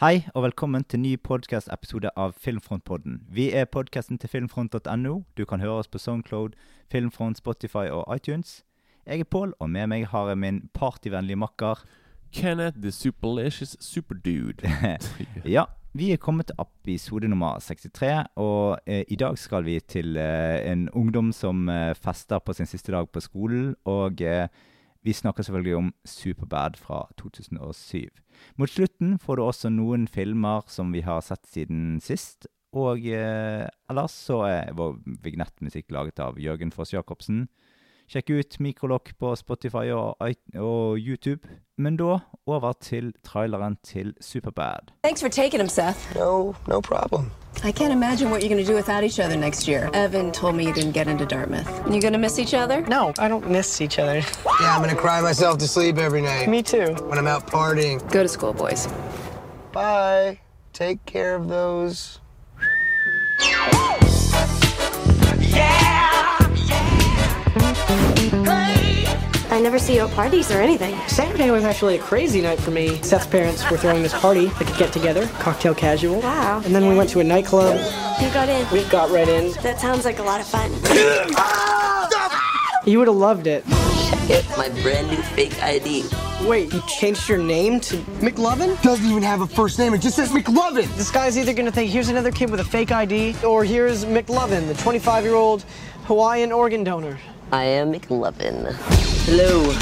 Hei og velkommen til ny podcast-episode av Filmfrontpodden. Vi er podcasten til filmfront.no. Du kan høre oss på Soundcloud, Filmfront, Spotify og iTunes. Jeg er Pål, og med meg har jeg min partyvennlige makker. Kenneth the Superlicious Superdude. Ja, vi er kommet til episode nummer 63, og eh, i dag skal vi til eh, en ungdom som eh, fester på sin siste dag på skolen, og eh, vi snakker selvfølgelig om Superbad fra 2007. Mot slutten får du også noen filmer som vi har sett siden sist, og eh, ellers så er vår vignettmusikk laget av Jørgen Foss Jacobsen. Sjekk ut Mikrolokk på Spotify og, i- og YouTube. Men da over til traileren til Superbad. Thanks for taking him, Seth. No, no problem. I can't imagine what you're going to do without each other next year. Evan told me you didn't get into Dartmouth. You going to miss each other? No, I don't miss each other. Yeah, I'm gonna cry myself to sleep every night Me too. when I'm out partying. Go to school, boys. Bye. Take care of those. I never see you at parties or anything. Saturday was actually a crazy night for me. Seth's parents were throwing this party, like a get together, cocktail casual. Wow. And then we went to a nightclub. You got in. We got right in. That sounds like a lot of fun. You would have loved it. Get my brand new fake ID. Wait, you changed your name to. McLovin doesn't even have a first name. It just says McLovin. This guy's either gonna think here's another kid with a fake ID, or here's McLovin, the 25 year old Hawaiian organ donor. I am McLovin. Hello,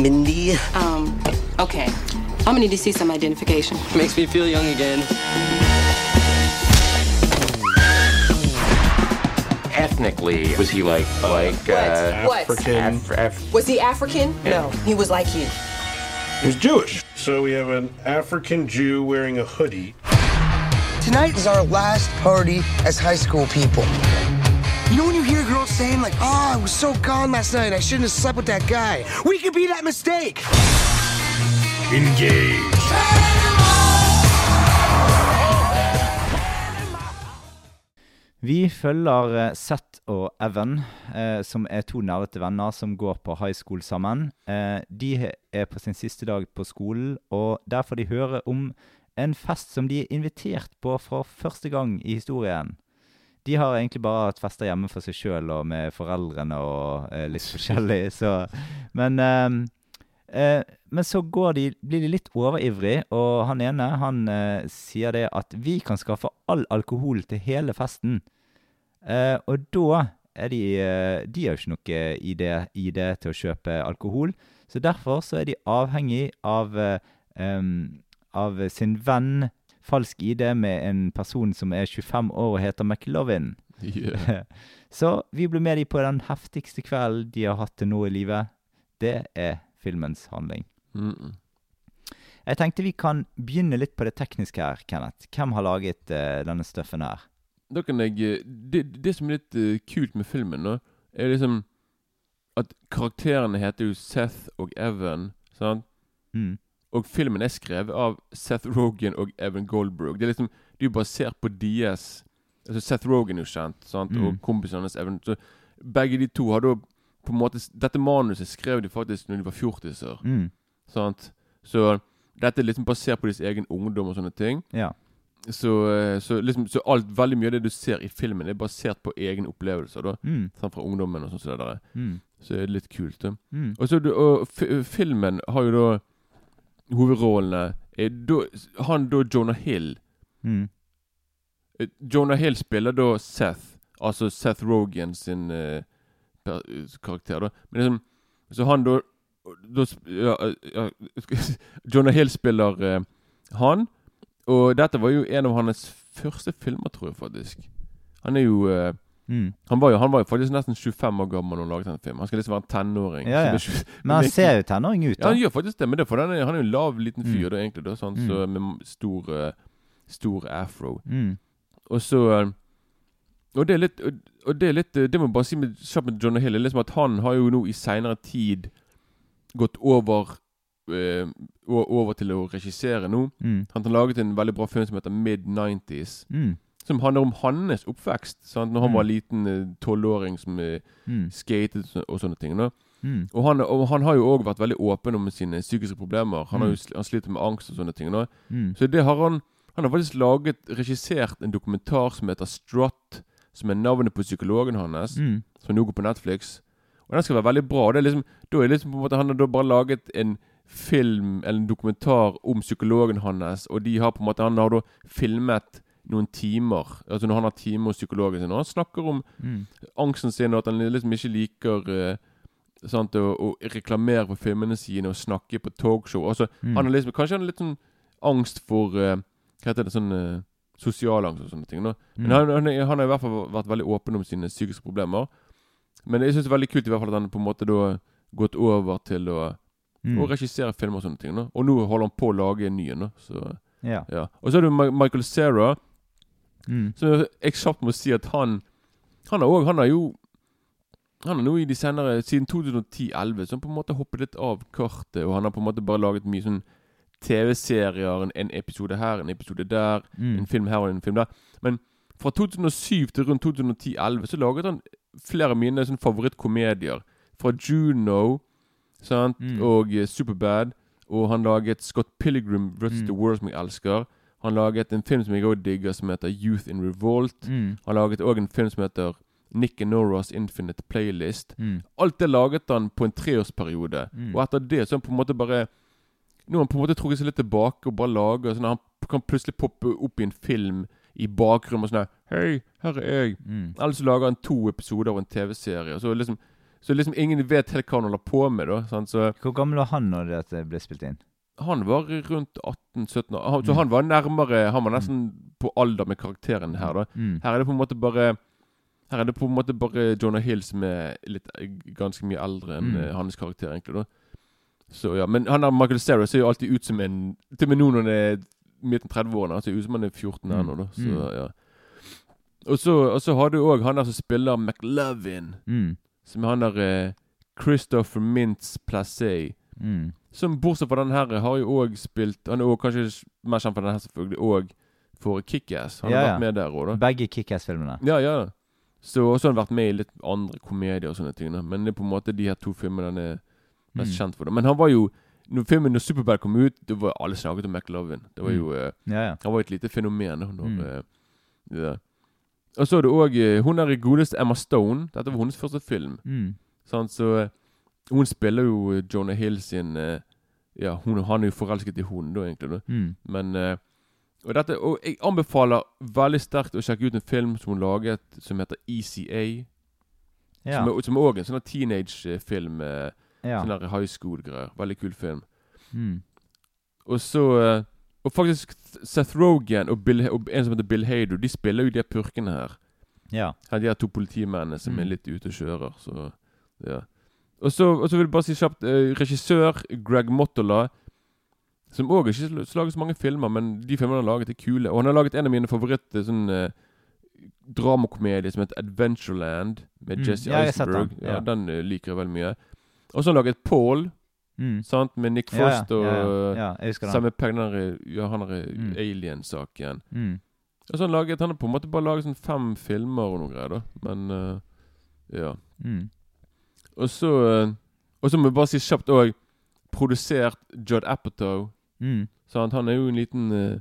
Mindy. Um, okay. I'm gonna need to see some identification. Makes me feel young again. Ethnically, was he like like uh, What? Af- Af- Was he African? No, he was like you. He's Jewish. So we have an African Jew wearing a hoodie. Tonight is our last party as high school people. You know when you hear girls saying like, "Oh, I was so gone last night. I shouldn't have slept with that guy." We could be that mistake. Engage. Vi følger eh, Seth og Evan, eh, som er to nerdete venner som går på high school sammen. Eh, de er på sin siste dag på skolen, og der får de høre om en fest som de er invitert på for første gang i historien. De har egentlig bare hatt fester hjemme for seg sjøl og med foreldrene og eh, litt forskjellig, så Men eh, Eh, men så går de, blir de litt overivrig, og han ene han eh, sier det at vi kan skaffe all alkohol til hele festen. Eh, og da er de eh, De har jo ikke noe idé, idé til å kjøpe alkohol, så derfor så er de avhengig av em, av sin venn falsk ID med en person som er 25 år og heter McLovin. Yeah. Så vi ble med de på den heftigste kvelden de har hatt til nå i livet. Det er filmens handling. Mm -mm. Jeg tenkte vi kan begynne litt på det tekniske her, Kenneth. Hvem har laget uh, denne stuffen her? Da kan jeg eh, det, det som er litt uh, kult med filmen, nå, er liksom at karakterene heter jo Seth og Evan. Sant? Mm. Og filmen er skrevet av Seth Rogan og Evan Goldberg. Det er liksom Det er jo basert på deres Altså Seth Rogan er jo kjent, sant? Mm. og kompisen hans Evan. Så begge de to har da på en måte Dette manuset skrev de faktisk når de var fjortiser. Mm. Sant? Så dette er liksom basert på deres egen ungdom og sånne ting. Ja. Så, eh, så liksom Så alt, veldig mye av det du ser i filmen, er basert på egne opplevelser. da Mm. Fra ungdommen og sånn der. Mm. Så det er litt kult. da Mm. og, så, du- og fi- filmen har jo da Hovedrollene er da, Han da Jonah Hill Mm. Eh, Jonah Hill spiller da Seth, altså Seth Rogan sin uh, per, karakter. da Men liksom Så han da, da ja, eh, ja, Jonah Hill spiller uh, han. Og dette var jo en av hans første filmer, tror jeg faktisk. Han er jo eh, Mm. han, var jo han var jo faktisk nesten 25 år gammel da han laget den filmen. Han skal liksom være en tenåring. Ja, ja. Men han ser jo tenåring ut, ja, da. han gjør faktisk det, men det er for han er, han er jo en lav, liten fyr Mm. da, egentlig. da sånn, Mm. Så Med stor, eh, stor afro. Mm. Og så eh, Og det er litt Og, det er litt eh, Det må jeg bare si med, kjapt med John Hill, liksom at han har jo nå i seinere tid gått over eh, over til å regissere nå. Mm. Han har laget en veldig bra film som heter Mid-90s. Mm. Som handler om hans oppvekst. Sant? Når han Mm. var liten eh, tolvåring som eh, Mm. skatet og sånne ting. Da. Mm. Og, han, og han har jo òg vært veldig åpen om sine psykiske problemer. Han, har Mm. jo, sl- han sliter med angst og sånne ting. Nå. Mm. Så det har han Han har faktisk laget, regissert en dokumentar som heter Strut, som er navnet på psykologen hans, Mm. som nå går på Netflix. Og den skal være veldig bra. Det er liksom, da er liksom på en måte Han har da bare laget en film eller en dokumentar om psykologen hans, og de har på en måte Han har da filmet noen timer. Altså når han har timer hos psykologen sin, og han snakker om Mm. angsten sin, og at han liksom ikke liker uh, sant, å, å reklamere på filmene sine og snakke på talkshow. Altså, Mm. han liksom, Kanskje han har litt sånn angst for uh, Hva heter det? Sånn uh, sosial angst og sånne ting. Da. Men Mm. han, han, han har i hvert fall vært veldig åpen om sine psykiske problemer. Men jeg syns det er veldig kult i hvert fall at han på en måte da gått over til å, Mm. regissere filmer og sånne ting. Da. Og nå holder han på å lage en ny en. Så, Ja. ja. Og så er det Michael Cera. Mm. Så jeg kjapt må si at han Han har òg Han har jo Han har nå i de senere Siden 2010-11 Så han på en måte hoppet litt av kartet, og han har på en måte bare laget mye sånn TV-serier. En, en episode her, en episode der, Mm. en film her og en film der. Men fra 2007 til rundt 2010-11 så laget han flere av mine sånn favorittkomedier. Fra Juno sant? Mm. og Superbad. Og han laget Scott Pilgrim vs. Mm. The World, som jeg elsker. Han laget en film som jeg også digger, som heter Youth in Revolt. Mm. Han laget òg en film som heter Nick and Noras Infinite Playlist. Mm. Alt det laget han på en treårsperiode. Mm. Og etter det så er han på en måte bare Nå har han på en måte trukket seg litt tilbake og bare lager sånn Han kan plutselig poppe opp i en film i bakgrunnen og sånn Hei, her er jeg. Mm. Eller så lager han to episoder av en TV-serie. Så liksom så liksom ingen vet helt hva han holder på med. da sant? Så Hvor gammel var han når dette ble spilt inn? Han var rundt 18-17 år. Så Mm. han var nærmere Han var nesten på alder med karakteren her. da Mm. Her er det på en måte bare Her er det på en måte bare Jonah Hill som er litt ganske mye eldre enn Mm. eh, hans karakter, egentlig. da Så ja, Men han der Michael Cera ser jo alltid ut som en Til og med nå når han er midten 30-årene. Han ser ut som han er 14 Mm. ennå, da. Så ja Og så, og så har du òg han der som spiller McLovin. Mm. Som er han der eh, Christopher Mintz Placé. Mm. Som bortsett fra den her har jo òg spilt Han er også kanskje mer kjent for den her selvfølgelig òg for Kickass. Han Ja, har vært med der òg, da. Begge Kickass-filmene. Ja, ja. Så også har han vært med i litt andre komedier og sånne ting. Da. Men det er på en måte de her to filmene han er mest Mm. kjent for. Da. Men han var jo Når filmen når Superbad kom ut, det var alle snakket om McLovin. Det var Mm. jo eh, Ja, ja. Han var et lite fenomen. Når, Mm. uh, ja. Og så er det òg Hun er i godeste Emma Stone. Dette var hennes første film. Mm. Sånn, Så eh, hun spiller jo eh, Jonah Hill sin uh, Ja, hun, han er jo forelsket i henne, da, egentlig. da Mm. Men uh, og, dette, og jeg anbefaler veldig sterkt å sjekke ut en film som hun laget, som heter ECA. Ja. Som Som er en sånn teenage-film. Uh, ja. Sånn der high school-greier. Veldig kul film. Mm. Og så Og faktisk Seth Rogan og, Bill, og en som heter Bill Hader, de spiller jo de purkene her. ja. Her, de her to politimennene som Mm. er litt ute og kjører. Så, ja. Og så, og så vil jeg bare si kjapt eh, Regissør Greg Mottola, som òg ikke har laget så mange filmer, men de filmene han har laget, er kule. Og han har laget en av mine favoritter sånn eh, dramakomedier som heter Adventureland, med Mm, Jesse ja, Eisenberg. den, Ja, ja. den uh, liker jeg veldig mye. Og så har han laget Paul, Mm. sant, med Nick Frost og ja, ja. den. Samme Ja, han har Mm. alien-saken. Mm. Og så har han laget Han har på en måte bare laget sånn fem filmer og noe greier, da. Men uh, ja. Mm. Og så eh, Og så må jeg bare si kjapt òg Produsert Judd Apatow. Mm. Sant? Han er jo en liten uh,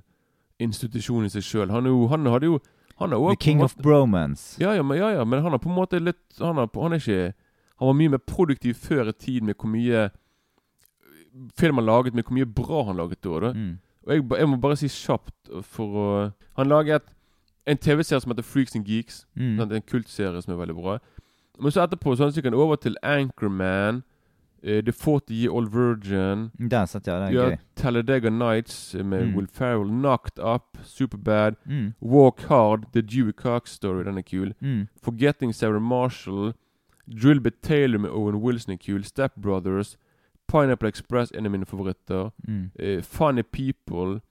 institusjon i seg sjøl. Han, han hadde jo Han er også The King måte, of Bromance. ja, ja, men, ja, ja, men han er på en måte litt Han er, han er ikke Han var mye mer produktiv før i tid med hvor mye film han laget, med hvor mye bra han laget da. da. Mm. Og jeg, jeg må bare si kjapt for å Han laget en TV-serie som heter Freaks and Geeks. Mm. En kultserie som er veldig bra. Men så etterpå så gikk han over til Anchorman, Uh, The 40 Year Old Virgin, Den satt jeg, den er ja, gøy. Talladega Nights med Mm. Will Ferrell, Knocked Up, Superbad, Mm. Walk Hard, The Dewey Cox Story, den er kul. Mm. Forgetting Sarah Marshall, Drillbit Taylor med Owen Wilson er kul, Step Brothers, Pineapple Express, en av mine favoritter. Eh, Funny People,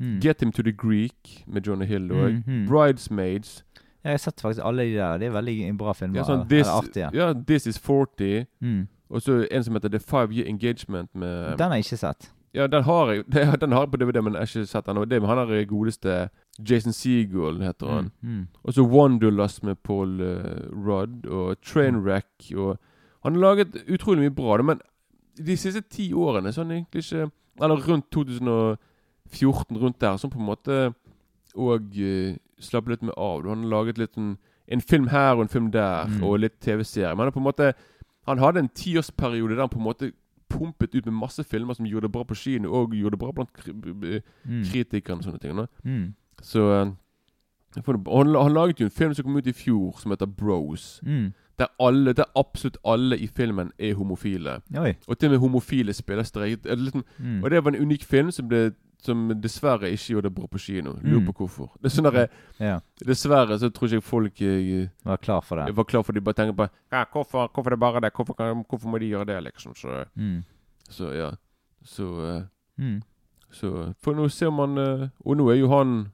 Mm. Get Him To The Greek med Johnny Hill òg. Mm, mm. Bridesmaids. Jeg har sett faktisk alle de der. Det er veldig bra filmer. Ja, sånn, this, artige. ja, This Is 40. Mm. Og så en som heter The Five Year Engagement med Den har jeg ikke sett. Ja, den har jeg Den har jeg på DVD, men jeg har ikke sett den. Og det han der godeste Jason Seagull, heter han. Mm. Mm. Og så Wanderlust med Paul uh, Rudd, og Trainwreck, og Han har laget utrolig mye bra, men de siste ti årene sånn egentlig ikke Eller rundt 2014, rundt der, sånn på en måte og uh, slappe litt med av. Han har laget litt en, en film her og en film der, Mm. og litt TV-serier. Men han på en måte Han hadde en tiårsperiode der han på en måte pumpet ut med masse filmer som gjorde det bra på kino, og gjorde det bra blant kri Mm. kritikerne og sånne ting. Mm. Så eh, han, han laget jo en film som kom ut i fjor, som heter Bros. Mm. Der alle, der absolutt alle i filmen er homofile. Oi. Og til og med homofile spiller streit. Er Liksom, Mm. og det var en unik film som, ble, som dessverre ikke gjorde det bra på kino. Lurer Mm. på hvorfor. Det er sånn der, Ja. Dessverre så tror ikke jeg folk jeg, Var klar for det. var klar for De bare tenker på ja, hvorfor, hvorfor er det bare det? Hvorfor, kan, hvorfor må de gjøre det, liksom? Så, Mm. så ja. Så uh, Mm. Så For nå ser man uh, Og nå er jo han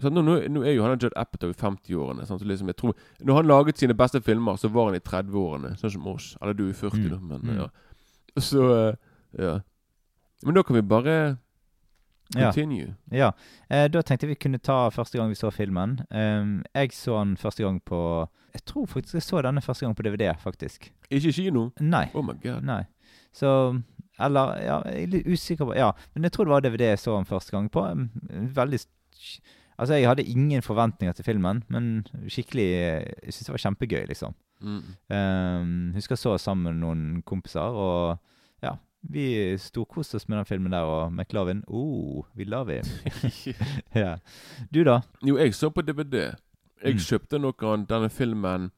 så nå, nå, nå er jo han Judd Apatow i 50-årene. Sånn, så Liksom, jeg tror Når han laget sine beste filmer, så var han i 30-årene. Sånn som oss. Eller du er i 40, Mm. da. Men Mm. ja. Så uh, Ja. Men da kan vi bare. Continue. Ja. Eh, da tenkte jeg vi kunne ta første gang vi så filmen. Ehm, jeg så den første gang på Jeg tror faktisk jeg så denne første gang på DVD, faktisk. Ikke kino? Nei. Oh my god. Nei. Så Eller Ja, jeg er litt usikker på Ja, men jeg tror det var DVD jeg så den første gang på. Um, Veldig Altså, jeg hadde ingen forventninger til filmen, men skikkelig Jeg syntes det var kjempegøy, liksom. Mm. Um, husker jeg så sammen med noen kompiser, og ja, vi storkoste oss med den filmen der, og McLovin Oh, we love him. ja. Du, da? Jo, jeg så på DVD. Jeg Mm. kjøpte noe av denne filmen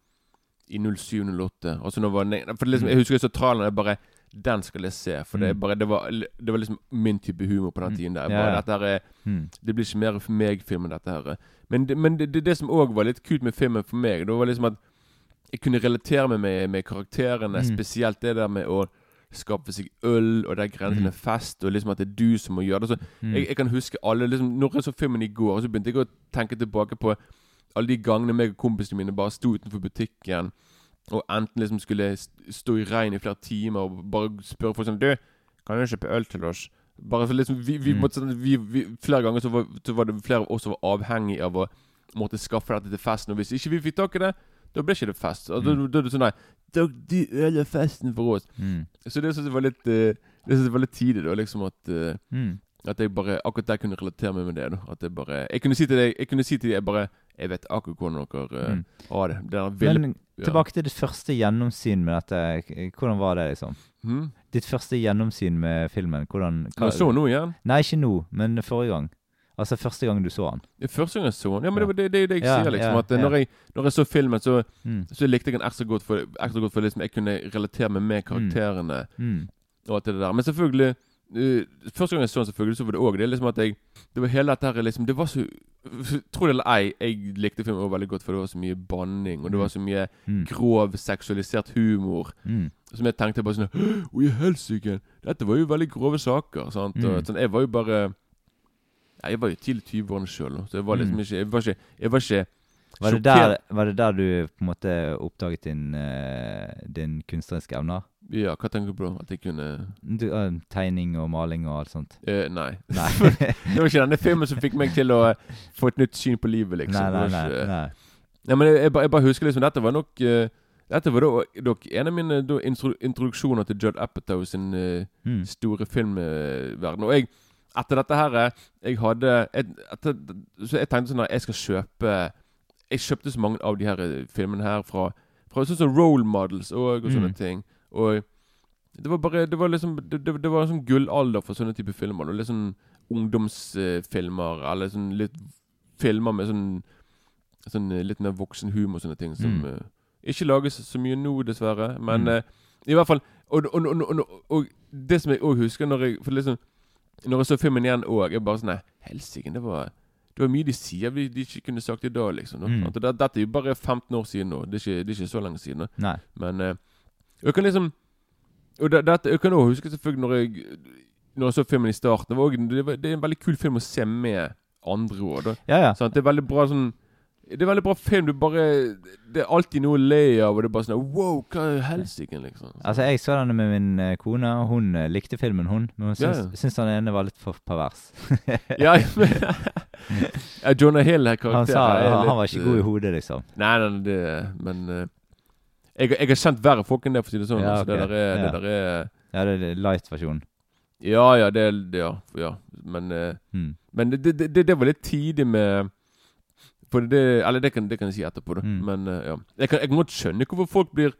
i 07-08. Altså når var ne- For liksom. Jeg husker jeg så traileren jeg bare Den skal jeg se. For det, Mm. bare, det, var, det var liksom min type humor på den Mm. tiden. der bare, ja. Dette her er Mm. Det blir ikke mer for meg-film enn dette her. Men det, men det, det, det som òg var litt kult med filmen for meg, det var liksom at jeg kunne relatere meg med, med karakterene. Mm. Spesielt det der med å skaffe seg øl, og der grensen til en fest, og liksom at det er du som må gjøre det. Så Mm. jeg, jeg kan huske alle liksom, Når jeg så filmen i går, så begynte jeg å tenke tilbake på alle de gangene meg og kompisene mine bare sto utenfor butikken og enten liksom skulle stå i regn i flere timer og bare spørre folk sånn Du, kan du kjøpe øl til oss? Bare så liksom Vi, vi Mm. måtte sånn vi, vi, Flere ganger så var, så var det flere av oss som var avhengig av å måtte skaffe dette til festen. Og hvis ikke vi fikk tak i det, da ble ikke det fest. Og da, Mm. da er det sånn Nei, da, de øler festen for oss. Mm. Så det syns jeg var litt uh, Det synes jeg var litt tidlig, da. Liksom at uh, Mm. at jeg bare Akkurat der kunne relatere meg med det. da At jeg bare Jeg kunne si til deg Jeg kunne si til deg jeg bare Jeg vet akkurat hvordan dere uh, Mm. har det. Det ville Men ja. tilbake til ditt første gjennomsyn med dette. Hvordan var det, liksom? Hm? Ditt første gjennomsyn med filmen. Hvordan Hva så nå igjen? Nei, ikke nå, men forrige gang. Altså første gang du så den. Første gang jeg så den. Ja, men det er det, det, det jeg Ja, sier, liksom. ja, at eh, når, jeg, når jeg så filmen, så, Mm. så likte jeg den ekstra godt for, ekstra godt for liksom, jeg kunne relatere meg med karakterene. Mm. og alt det der. Men selvfølgelig uh, Første gang jeg så den, selvfølgelig, så var det òg det liksom at jeg Det var hele dette her liksom Det var så Tro det eller ei, jeg likte filmen også veldig godt, for det var så mye banning, og det var så mye Mm. grov, seksualisert humor. Mm. Som jeg tenkte bare sånn Å, i helsike! Dette var jo veldig grove saker. Sant? Mm. Og, sånn, jeg var jo bare Jeg var jo tidlig 20-årene sjøl, så jeg var liksom Mm. ikke Jeg var ikke, jeg var ikke Var, det der, var det der du på en måte oppdaget din, eh, din kunstneriske evner? Ja, hva tenker du på? At jeg kunne Du, uh, tegning og maling og alt sånt? Uh, Nei. Nei. det var ikke denne filmen som fikk meg til å uh, få et nytt syn på livet, liksom. nei, nei, nei, nei, nei. Men jeg, jeg, bare, jeg bare husker liksom Dette var nok Dette var da, en av mine da, introduksjoner til Judd Apatow sin Mm. store filmverden. Og jeg Etter dette her eh, Jeg hadde jeg, etter, Så jeg tenkte sånn at jeg skal kjøpe Jeg kjøpte så mange av de her eh, filmene her fra, fra sånn som role models og, og sånne Mm. ting. Og det var bare Det var liksom Det, det, det var en sånn gullalder for sånne type filmer. Og litt sånn ungdomsfilmer, eller sånn litt filmer med sånn Sånn eh, litt mer voksen humor og sånne ting som Mm. uh, ikke lages så mye nå, dessverre. Men Mm. uh, i hvert fall Og, og, og, og, og, og det som jeg òg husker når jeg For liksom Når jeg så filmen igjen òg, jeg bare sånn helsike, det var det var mye de sier vi de ikke kunne sagt i dag, liksom. Mm. Det, dette er jo bare 15 år siden nå. Det er ikke, det er ikke så lenge siden. nå. Nei. Men uh, jeg kan liksom Og det, dette, jeg kan også huske selvfølgelig når jeg Når jeg så filmen i starten. Det, det, var, det er en veldig kul film å se med andre òg. Ja, ja. Sånn, Det er veldig bra sånn Det er veldig bra film. Du bare Det er alltid noe å le av, og det er bare sånn Wow, hva er helsike, liksom? Altså, jeg så den med min eh, kone, og hun eh, likte filmen, hun. Men hun Ja, syns, ja. syns den ene var litt for pervers. ja, men ja, Jonah Hill her Han sa litt, han var ikke god i eh, hodet, liksom. Nei, nei, det Men Jeg, jeg har kjent verre folk enn det, for å si det sånn. Ja, altså, det der er, Ja. det der er Ja, det er light-versjonen. Ja, ja, det er det- Ja. ja. Men, Mm. men det, det, det, det var litt tidlig med For det Eller det kan, det kan jeg si etterpå, da. Mm. Men eh, ja. Jeg kan, jeg kan godt skjønne hvorfor folk blir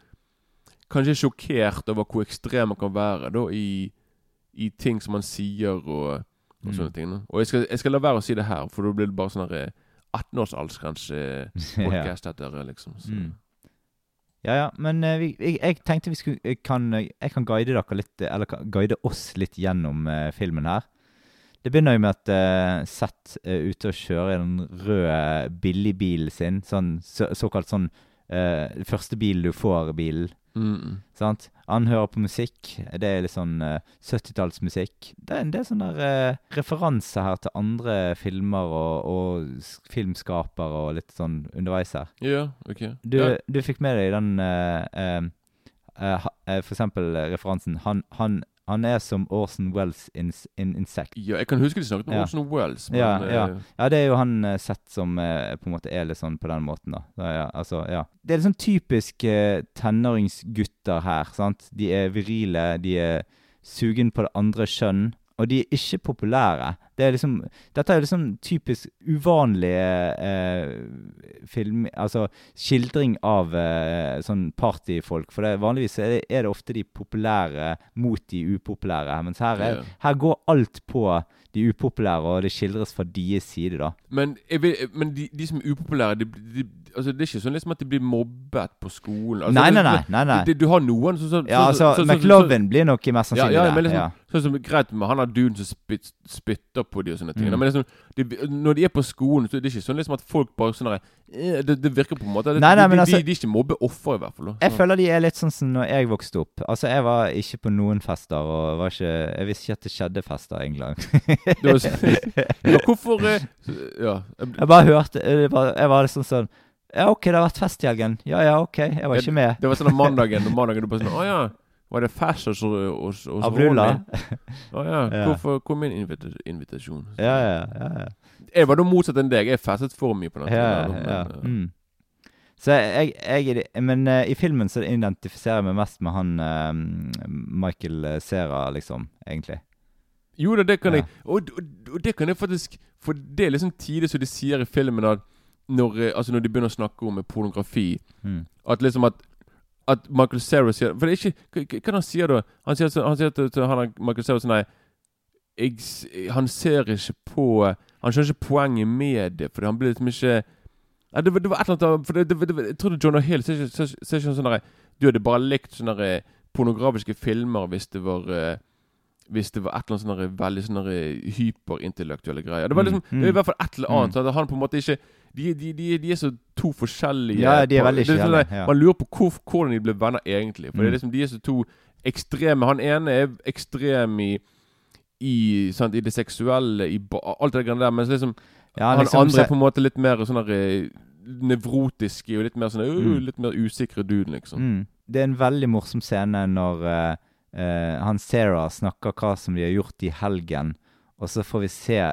kanskje sjokkert over hvor ekstrem man kan være da i, i ting som man sier og, og Mm. sånne ting. da. Og jeg skal, jeg skal la være å si det her, for da blir det bare sånn eh, 18-års aldersgrense-podkast etter, liksom. Så. Mm. Ja, ja, men uh, vi, jeg, jeg tenkte vi skulle jeg kan, jeg kan guide dere litt, eh, eller guide oss litt gjennom uh, filmen her. Det begynner jo med at uh, Seth er ute og kjører i den røde billigbilen sin. Sånn, så, såkalt sånn uh, første bil du får-bilen. Mm. Sant? Han hører på musikk. Det er litt sånn uh, 70-tallsmusikk. Det er en del sånne uh, referanser her til andre filmer og, og filmskapere og litt sånn underveis her. Ja, ok. Du, yeah. du fikk med deg den uh, eh, eh, eh, For eksempel eh, referansen han, han, han er som Orson Wells in, in Insect. ja, jeg kan huske de snakket om Ja. Orson Wells, men Ja, ja. eh, ja, det er jo han uh, sett som uh, på en måte er litt sånn på den måten, da. da ja, altså, ja. Det er litt sånn typisk uh, tenåringsgutter her, sant. De er virile, de er sugen på det andre kjønn. Og de er ikke populære. Det er liksom, dette er liksom typisk uvanlige eh, film... Altså skildring av eh, sånn partyfolk. For det, vanligvis er det, er det ofte de populære mot de upopulære. Mens her, er, her går alt på de upopulære, og det skildres fra deres side, da. Men, vil, men de, de som er upopulære de, de, altså Det er ikke sånn liksom at de blir mobbet på skolen. Altså, Nei, nei, nei, nei, nei. Du, Du har noen som så, Ja, altså, McLovin blir nok mest sannsynlig ja, ja, men liksom, ja. Sånn som Greit med han har duden som spyt, spytter på de og sånne ting. Mm. Men liksom, de, når de er på skolen, så er det ikke sånn liksom at folk bare sånn eh, det, det virker på en måte det, Nei, nei, de, altså- de, de er ikke mobbeoffer, i hvert fall. Så. Jeg føler de er litt sånn som når jeg vokste opp. Altså, Jeg var ikke på noen fester, og var ikke, jeg visste ikke at det skjedde fester engang. gang ja, hvorfor eh, Ja. jeg- Jeg bare hørte Jeg var, jeg var liksom sånn Ja, OK, det har vært fest i helgen. Ja ja, OK. Jeg var ikke med. Det var sånn mandagen og mandagen du bare sånn Å ja, var det fest hos, hos, hos Abdullah. Å ja. Hvorfor kom min invita invitasjon? Ja, ja, ja. ja. Jeg var da motsatt enn deg. Jeg festet for mye på den ja, tiden. ja, ja. men, Mm. Så jeg, jeg Men uh, i filmen så identifiserer jeg meg mest med han uh, Michael Cera, liksom, egentlig. Jo da, det kan jeg. Og, og, og det kan jeg faktisk For det er liksom tidlig som de sier i filmen at når, eh, altså når de begynner å snakke om pornografi Mm. At liksom at At Michael Cera sier For det er ikke Hva, han sier da? Han sier, så- han sier til, han Michael Cera sånn Nei, jeg, han ser ikke på Han skjønner ikke poenget med det, fordi han blir liksom ikke ja, det, det var et eller annet For det, det, Jeg trodde Jonah Hill ser ikke, ikke sånn der Du hadde bare likt sånne pornografiske filmer hvis det var eh, hvis det var et eller annet sånne veldig sånne hyperintellektuelle greier. Det var liksom, Mm, det var i hvert fall et eller annet. mm. sånn at han på en måte ikke De, de, de, de er så to forskjellige Ja, de er veldig sånn forskjellige, ja. Man lurer på hvor, hvordan de ble venner egentlig. For det Mm. liksom De er så to ekstreme. Han ene er ekstrem i i, sant, i det seksuelle, i alt det der. Mens liksom Ja, han liksom, andre er på en måte litt mer sånn eh, nevrotiske og litt mer sånn Mm. Litt mer usikre duden, liksom. Mm. Det er en veldig morsom scene når uh, uh, han Sarah snakker hva som de har gjort i helgen, og så får vi se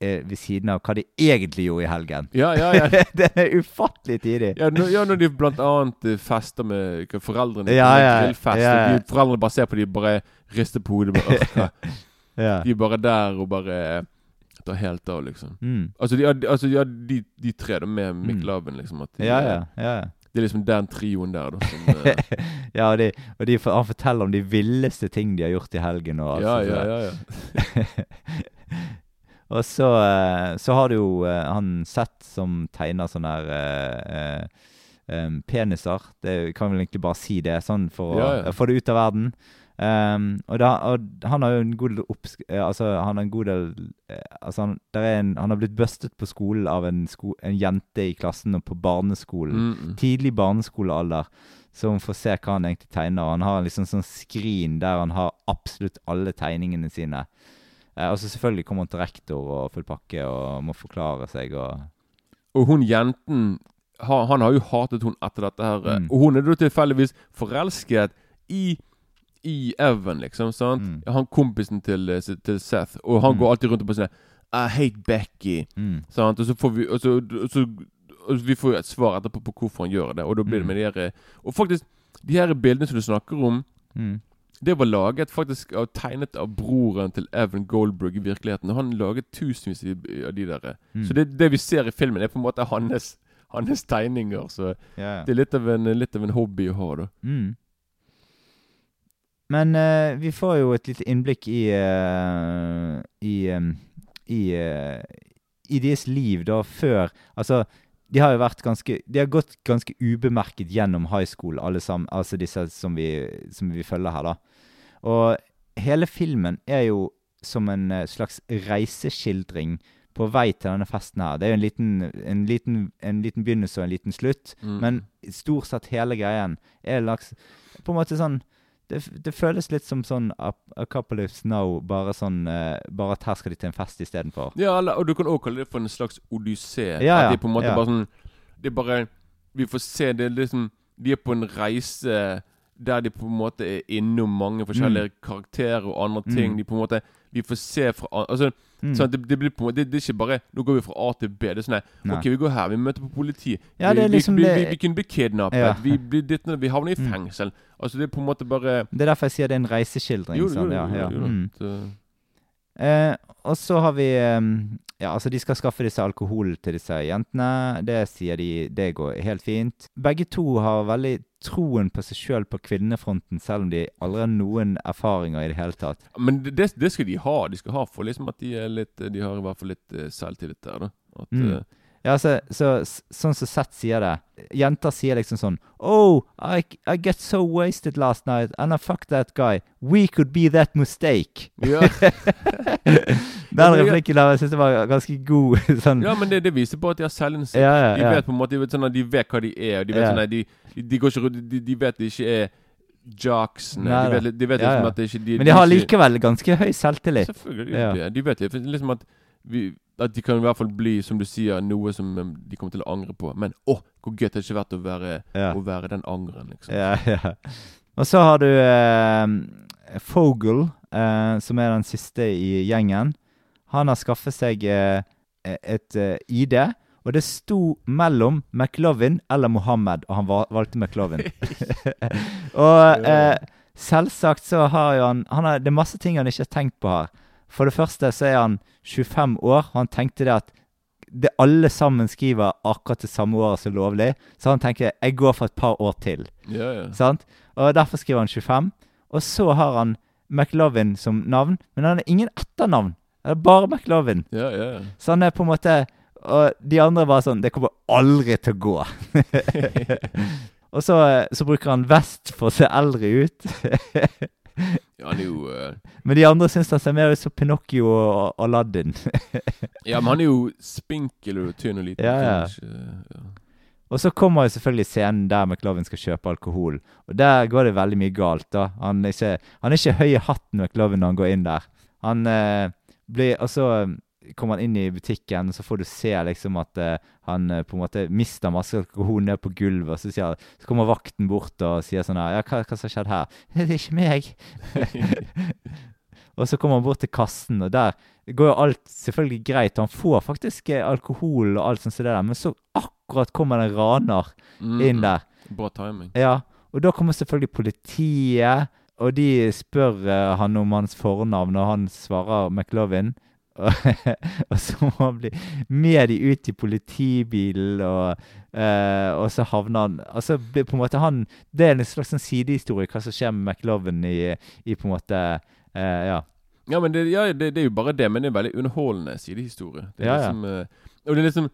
ved siden av hva de egentlig gjorde i helgen. Ja, ja, ja. det er ufattelig tidlig. Ja, når, ja, når de blant annet eh, fester med foreldrene Ja, ja, grillfest, ja, ja. de, foreldrene bare ser på de bare rister på hodet. Bare, Ja. de er bare der og bare tar helt av, liksom. Mm. Altså, de, altså ja, de, de tre da med Mick Laven, liksom. At de, Ja, ja, ja. Det er liksom den trioen der, da. Som, eh, ja, og, de, og de, han forteller om de villeste ting de har gjort i helgen. Og, altså, ja, ja, ja, ja. Og så, eh, så har du jo eh, han Seth som tegner sånne her eh, peniser. Det kan vel egentlig bare si det, sånn for å Ja, ja. få det ut av verden. Um, og, da, og han har jo en god del oppsk... Altså, han har en god del Altså, han, en, han har blitt bustet på skolen av en, sko, en jente i klassen og på barneskolen. Mm, mm. Tidlig barneskolealder. Så hun får se hva han egentlig tegner. Han har liksom sånn skrin der han har absolutt alle tegningene sine. Eh, og så selvfølgelig kommer han til rektor og full pakke og må forklare seg og Og hun jenten ha, Han har jo hatet hun etter dette her. eh, Mm. Og hun er da tilfeldigvis forelsket i i Evan, liksom. sant? Mm. Han kompisen til, eh, til Seth. Og han Mm. går alltid rundt og sier sånn I hate Becky. mm. Sant? Og så får vi og så, og så, og vi får jo et svar etterpå på hvorfor han gjør det. Og da blir det Mm. med de her eh, Og faktisk De her bildene som du snakker om, Mm. Det var laget faktisk av tegnet av broren til Evan Goldberg i virkeligheten. Og han laget tusenvis av de der. Mm. Så det, det vi ser i filmen, er på en måte hans, hans tegninger. Så ja. det er litt av en, litt av en hobby å ha, da. Mm. Men uh, vi får jo et lite innblikk i uh, I, um, i, uh, i deres liv da før Altså, de har jo vært ganske De har gått ganske ubemerket gjennom high school, alle sammen. Altså disse som vi, som vi følger her, da. Og hele filmen er jo som en eh, slags reiseskildring på vei til denne festen her. Det er jo en liten, en liten, en liten begynnelse og en liten slutt. Mm. Men stort sett hele greien er laks På en måte sånn det, det føles litt som sånn A couple of Now, bare sånn uh, Bare at her skal de til en fest istedenfor. Ja, og du kan også kalle det for en slags odyssé. Ja, ja, At de på en måte ja. bare sånn Det er bare Vi får se det er liksom De er på en reise der de på en måte er innom mange forskjellige karakterer og andre ting. Mm. De på en måte Vi får se fra Altså Mm. sånn det, det blir på en måte det, det er ikke bare Nå går vi fra A til B. Det er sånn Nei. OK, vi går her. Vi møter på politiet. Ja, vi, liksom vi, vi, vi, vi kunne bli kidnappet. Ja. Vi blir ditt Vi havner i Mm. fengsel. Altså Det er på en måte bare Det er derfor jeg sier det er en reiseskildring. Jo, jo, sånn, jo, ja, ja. Og så har vi eh, Ja, altså de skal skaffe disse alkohol til disse jentene. Det sier de Det går helt fint. Begge to har veldig troen på seg sjøl på kvinnefronten, selv om de aldri har noen erfaringer i det hele tatt. Men det, det- skal de ha. De skal ha for liksom at de litt De har i hvert fall litt uh, selvtillit der, da. At, Mm. Ja, så, så, sånn som Seth sier det Jenter sier liksom sånn Oh, I, I get so wasted last night And I fucked that guy We could be that mistake Ja. Den replikken der Jeg synes det var ganske god sånn ja, men det, det viser på at de har selvinnsikt. Ja, ja, De vet på en måte De vet, sånn de vet hva de er. De vet sånn at de, de, går ikke rundt de, de vet de ikke er jocksene. Nei De vet, de vet liksom at det ikke de, Men de har likevel ganske høy selvtillit Selvfølgelig. Ja. De, de vet liksom at vi, At de kan i hvert fall bli, som du sier, noe som um, de kommer til å angre på. Men å, hvor gøy det hadde ikke vært å være, Ja. å være den angeren, liksom. Ja, ja. Og så har du eh, Fogel, eh, som er den siste i gjengen. Han har skaffet seg eh, et eh, ID, og det sto mellom McLovin eller Mohammed, og han valgte McLovin. og eh, selvsagt så har jo han, han har, Det er masse ting han ikke har tenkt på her. For det første så er han 25 år, og han tenkte det at det alle sammen skriver akkurat det samme året som lovlig, så han tenker jeg går for et par år til. Ja, ja. Sant? Og derfor skriver han 25. Og så har han McLovin som navn, men han har ingen etternavn. Det er bare McLovin. Ja, ja. Så han er på en måte Og de andre var sånn Det kommer aldri til å gå. og så, så bruker han vest for å se eldre ut. ja han er jo uh... men de andre syns han ser mer ut som Pinocchio og Aladdin. Ja, men han er jo spinkel og tynn og liten. Ja, ja. ja. Og så kommer jo selvfølgelig scenen der McLovin skal kjøpe alkohol. Og der går det veldig mye galt. da. Han er ikke, han er ikke høy i hatten McLovin når han går inn der. Han eh, blir Og så eh, kommer han inn i butikken, så får du se liksom at uh, han eh, på en måte mister masse alkohol ned på gulvet. Og så, sier, så kommer vakten bort og sier sånn her Ja, hva, hva som har skjedd her? Det er ikke meg. og så kommer han bort til kassen, og der går jo alt selvfølgelig greit. Han får faktisk eh, alkohol og alt sånt det der, men så akkurat kommer det en raner Mm, inn der. Bra timing. Ja, og da kommer selvfølgelig politiet, og de spør uh, han om hans fornavn, og han svarer McLovin. Og, så må han bli med de ut i politibilen, og, eh, og så havner han Altså blir på en måte han Det er en slags sånn sidehistorie hva som skjer med McLovin i, i på en måte eh, Ja. Ja, men det, ja, det, det er jo bare det, men det er en veldig underholdende sidehistorie. Det er Ja, liksom ja. Og det er liksom